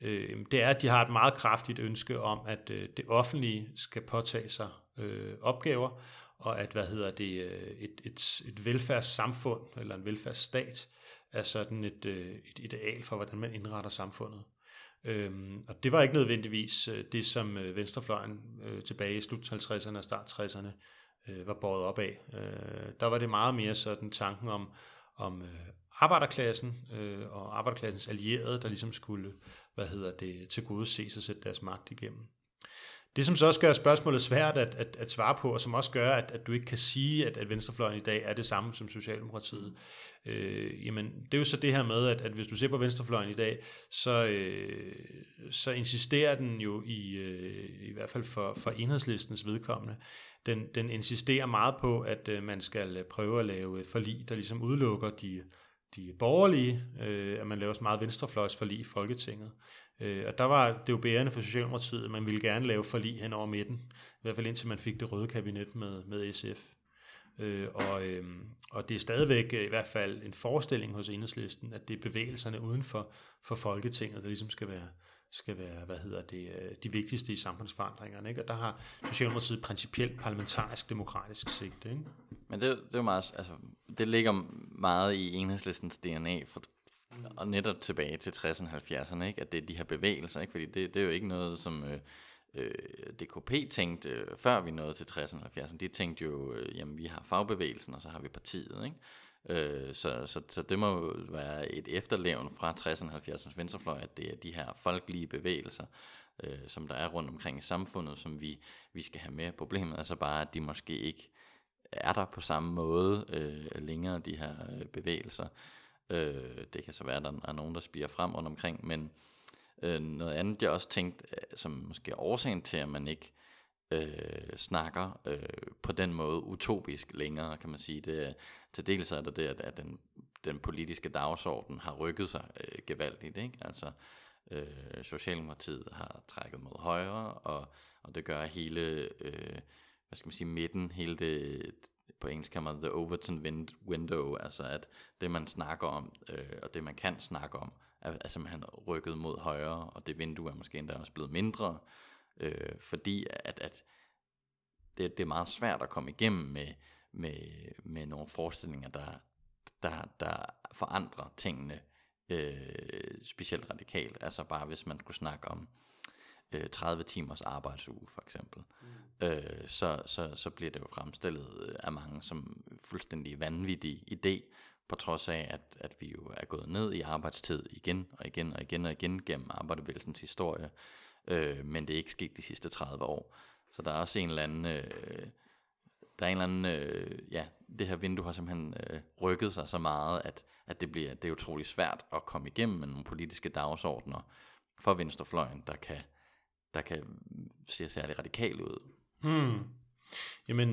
[SPEAKER 3] øh, det er, at de har et meget kraftigt ønske om, at øh, det offentlige skal påtage sig øh, opgaver, og at hvad hedder det, øh, et, et, et velfærdssamfund eller en velfærdsstat er sådan et, øh, et ideal for, hvordan man indretter samfundet. Øhm, og det var ikke nødvendigvis øh, det, som Venstrefløjen øh, tilbage i slut 50'erne og start 60'erne øh, var båret op af. Øh, der var det meget mere sådan tanken om, om øh, arbejderklassen øh, og arbejderklassens allierede, der ligesom skulle, hvad hedder det, til gode se sig sætte deres magt igennem. Det, som så også gør spørgsmålet svært at, at, at svare på, og som også gør, at, at du ikke kan sige, at, at venstrefløjen i dag er det samme som Socialdemokratiet, øh, jamen det er jo så det her med, at, at hvis du ser på venstrefløjen i dag, så, øh, så insisterer den jo i, øh, i hvert fald for, for enhedslistens vedkommende, den, den insisterer meget på, at øh, man skal prøve at lave forlig, der ligesom udelukker de, de borgerlige, øh, at man laver så meget venstrefløjsforlig i Folketinget. Øh, og der var det jo bærende for Socialdemokratiet, at man ville gerne lave forlig hen over midten, i hvert fald indtil man fik det røde kabinet med, med SF. Øh, og, øh, og det er stadigvæk øh, i hvert fald en forestilling hos enhedslisten, at det er bevægelserne uden for, for Folketinget, der ligesom skal være, skal være, hvad hedder det, øh, de vigtigste i samfundsforandringerne. Ikke? Og der har Socialdemokratiet principielt parlamentarisk demokratisk sigt. Ikke?
[SPEAKER 1] Men det, det er meget, altså, det ligger meget i enhedslistens DNA, for, og netop tilbage til 60'erne og 70'erne, ikke? at det er de her bevægelser, ikke? fordi det, det er jo ikke noget, som øh, øh, DKP tænkte, øh, før vi nåede til 60'erne og 70'erne. De tænkte jo, øh, jamen vi har fagbevægelsen, og så har vi partiet. Ikke? Øh, så, så, så det må jo være et efterlevn fra 60'erne og 70'ernes venstrefløj, at det er de her folkelige bevægelser, øh, som der er rundt omkring i samfundet, som vi, vi skal have med. Problemet er så bare, at de måske ikke er der på samme måde øh, længere, de her øh, bevægelser. Øh, det kan så være, at der er nogen, der spiger frem rundt omkring, men øh, noget andet, jeg også tænkte, øh, som måske er årsagen til, at man ikke øh, snakker øh, på den måde utopisk længere, kan man sige. Det, til dels er det det, at, at den, den politiske dagsorden har rykket sig øh, gevaldigt. Ikke? Altså, øh, Socialdemokratiet har trækket mod højre, og, og det gør hele, øh, hvad skal man sige, midten, hele det, på engelsk kan man the Overton window, altså at det man snakker om, øh, og det man kan snakke om, er, er simpelthen rykket mod højre, og det vindue er måske endda også blevet mindre, øh, fordi at, at det, det er meget svært at komme igennem med, med, med nogle forestillinger, der, der, der forandrer tingene øh, specielt radikalt. Altså bare hvis man skulle snakke om øh, 30 timers arbejdsuge for eksempel, mm. øh, så, så, så bliver det jo fremstillet af mange som fuldstændig vanvittig idé, på trods af, at, at vi jo er gået ned i arbejdstid igen og igen og igen og igen gennem arbejdervægelsens historie, øh, men det er ikke sket de sidste 30 år. Så der er også en eller anden, øh, der er en eller anden, øh, ja, det her vindue har simpelthen øh, rykket sig så meget, at, at det, bliver, det er utrolig svært at komme igennem med nogle politiske dagsordner for venstrefløjen, der kan, der kan se særlig radikal ud.
[SPEAKER 3] Hmm. Jamen,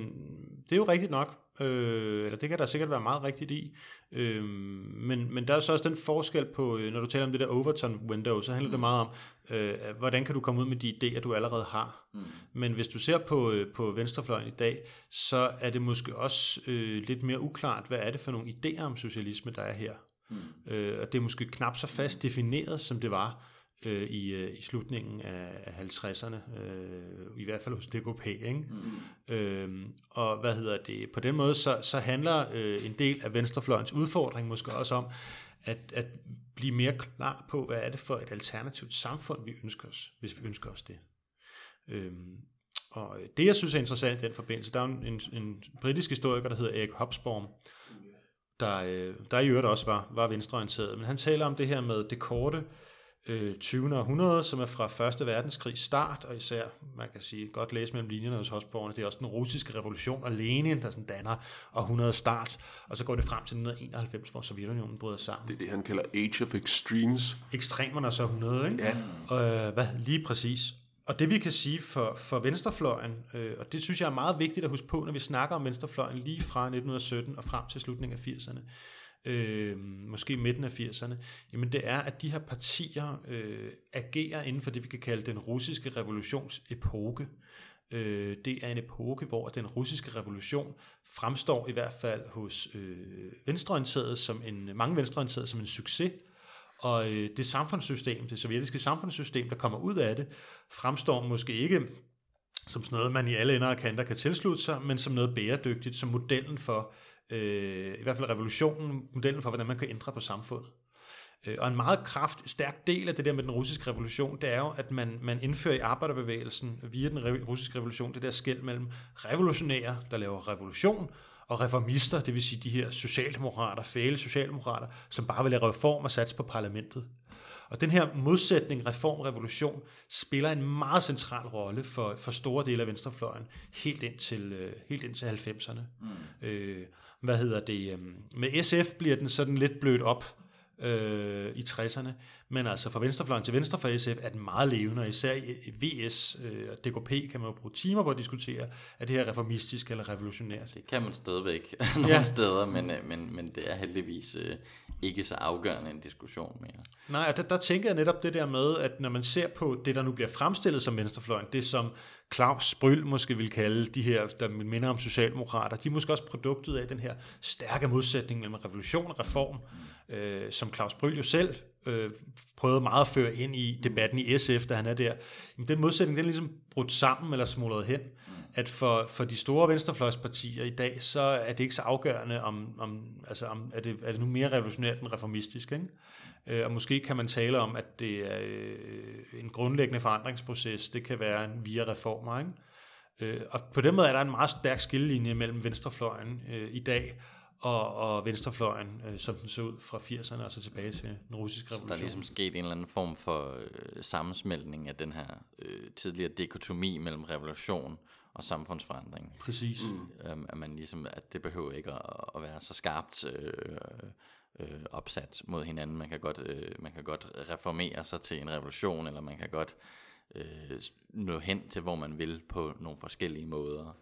[SPEAKER 3] det er jo rigtigt nok, øh, eller det kan der sikkert være meget rigtigt i, øh, men, men der er så også den forskel på, øh, når du taler om det der Overton window, så handler mm. det meget om, øh, hvordan kan du komme ud med de idéer, du allerede har. Mm. Men hvis du ser på, øh, på venstrefløjen i dag, så er det måske også øh, lidt mere uklart, hvad er det for nogle idéer om socialisme, der er her. Mm. Øh, og det er måske knap så fast defineret, som det var øh, i, øh, i slutningen af 50'erne, øh, i hvert fald hos DKP. Ikke? Mm. Øh, og hvad hedder det? På den måde, så, så handler øh, en del af venstrefløjens udfordring måske også om, at, at blive mere klar på, hvad er det for et alternativt samfund, vi ønsker os, hvis vi ønsker os det. Øh, og det, jeg synes er interessant i den forbindelse, der er en, en, en britisk historiker, der hedder Erik Hobsbawm, der, øh, der i øvrigt også var, var venstreorienteret. Men han taler om det her med det korte øh, 20. århundrede, som er fra 1. verdenskrig start, og især, man kan sige, godt læse mellem linjerne hos hosborgerne, det er også den russiske revolution og Lenin, der sådan danner århundrede start, og så går det frem til 1991, hvor Sovjetunionen bryder sammen.
[SPEAKER 2] Det er det, han kalder Age of Extremes.
[SPEAKER 3] Ekstremerne så 100, ikke?
[SPEAKER 2] Ja.
[SPEAKER 3] Og, øh, hvad, lige præcis. Og det vi kan sige for, for venstrefløjen, øh, og det synes jeg er meget vigtigt at huske på, når vi snakker om venstrefløjen lige fra 1917 og frem til slutningen af 80'erne, øh, måske midten af 80'erne, jamen det er, at de her partier øh, agerer inden for det, vi kan kalde den russiske revolutionsepoke. Øh, det er en epoke, hvor den russiske revolution fremstår i hvert fald hos øh, venstreorienterede som en, mange venstreorienterede som en succes, og øh, det samfundssystem, det sovjetiske samfundssystem, der kommer ud af det, fremstår måske ikke som sådan noget, man i alle ender og kanter kan tilslutte sig, men som noget bæredygtigt, som modellen for, øh, i hvert fald revolutionen, modellen for, hvordan man kan ændre på samfundet. Øh, og en meget kraft, stærk del af det der med den russiske revolution, det er jo, at man, man indfører i arbejderbevægelsen via den russiske revolution det der skæld mellem revolutionære, der laver revolution, og reformister, det vil sige de her socialdemokrater, fæle socialdemokrater, som bare vil lave reform og satse på parlamentet. Og den her modsætning, reform-revolution, spiller en meget central rolle for, for store dele af venstrefløjen, helt ind til, øh, helt ind til 90'erne. Mm. Øh, hvad hedder det? Øh, med SF bliver den sådan lidt blødt op, øh, i 60'erne. Men altså fra venstrefløjen til venstre for SF er den meget levende, og især i VS øh, og DKP kan man jo bruge timer på at diskutere, er det her reformistisk eller revolutionært.
[SPEAKER 1] Det kan man stadigvæk (laughs) nogle ja. steder, men, øh, men, men det er heldigvis øh, ikke så afgørende en diskussion mere.
[SPEAKER 3] Nej, der, der tænker jeg netop det der med, at når man ser på det, der nu bliver fremstillet som venstrefløjen, det som Claus Bryl måske vil kalde de her, der minder om socialdemokrater, de er måske også produktet af den her stærke modsætning mellem revolution og reform, øh, som Claus Bryl jo selv øh, prøvede meget at føre ind i debatten i SF, da han er der. Men den modsætning, den er ligesom brudt sammen eller smuldret hen, at for, for de store venstrefløjspartier i dag, så er det ikke så afgørende, om, om, altså om er, det, er det nu mere revolutionært end reformistisk. Ikke? Øh, og måske kan man tale om, at det er øh, en grundlæggende forandringsproces. Det kan være via reformer. Ikke? Øh, og på den måde er der en meget stærk skillelinje mellem venstrefløjen i dag og, og venstrefløjen, som den så ud fra 80'erne og så tilbage til den russiske revolution.
[SPEAKER 1] Så der er ligesom sket en eller anden form for øh, sammensmeltning af den her øh, tidligere dekotomi mellem revolution og samfundsforandring.
[SPEAKER 3] Præcis.
[SPEAKER 1] Mm. Øhm, at man ligesom, at det behøver ikke at, at være så skarpt øh, øh, opsat mod hinanden. Man kan, godt, øh, man kan godt reformere sig til en revolution, eller man kan godt øh, nå hen til, hvor man vil på nogle forskellige måder.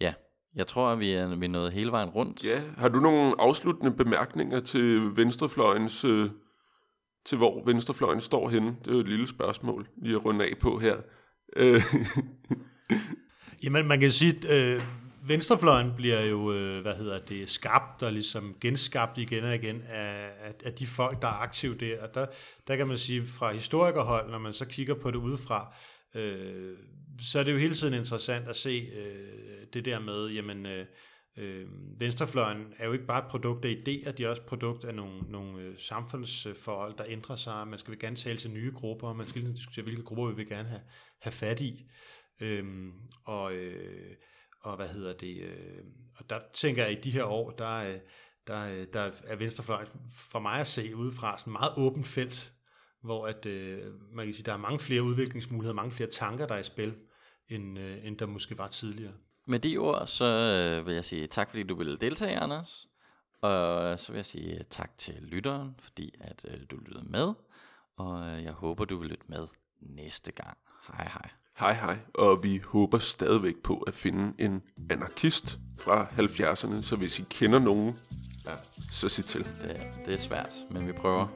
[SPEAKER 1] Ja, jeg tror, at vi er, vi er nået hele vejen rundt.
[SPEAKER 2] Ja, har du nogle afsluttende bemærkninger til venstrefløjens, øh, til hvor venstrefløjen står henne? Det er jo et lille spørgsmål, lige at runde af på her. Øh. (laughs)
[SPEAKER 3] Jamen, man kan sige, at øh, venstrefløjen bliver jo, øh, hvad hedder det, skabt og ligesom genskabt igen og igen af, af, af de folk, der er aktive der. Og der, der kan man sige, fra historikerhold, når man så kigger på det udefra, øh, så er det jo hele tiden interessant at se øh, det der med, jamen, øh, øh, venstrefløjen er jo ikke bare et produkt af idéer, de er også et produkt af nogle, nogle øh, samfundsforhold, der ændrer sig. Man skal gerne tale til nye grupper, og man skal ligesom diskutere, hvilke grupper vi vil gerne have, have fat i. Øhm, og øh, og hvad hedder det, øh, og der tænker jeg, at i de her år, der, øh, der, øh, der er venstrefløjen for mig at se udefra sådan meget åbent felt, hvor at, øh, man kan sige, der er mange flere udviklingsmuligheder, mange flere tanker, der er i spil, end, øh, end der måske var tidligere.
[SPEAKER 1] Med de ord, så øh, vil jeg sige tak, fordi du ville deltage, Anders. Og øh, så vil jeg sige tak til lytteren, fordi at øh, du lyttede med. Og øh, jeg håber, du vil lytte med næste gang. Hej hej.
[SPEAKER 2] Hej hej, og vi håber stadigvæk på at finde en anarkist fra 70'erne, så hvis I kender nogen, ja. så sig til.
[SPEAKER 1] Det, det er svært, men vi prøver.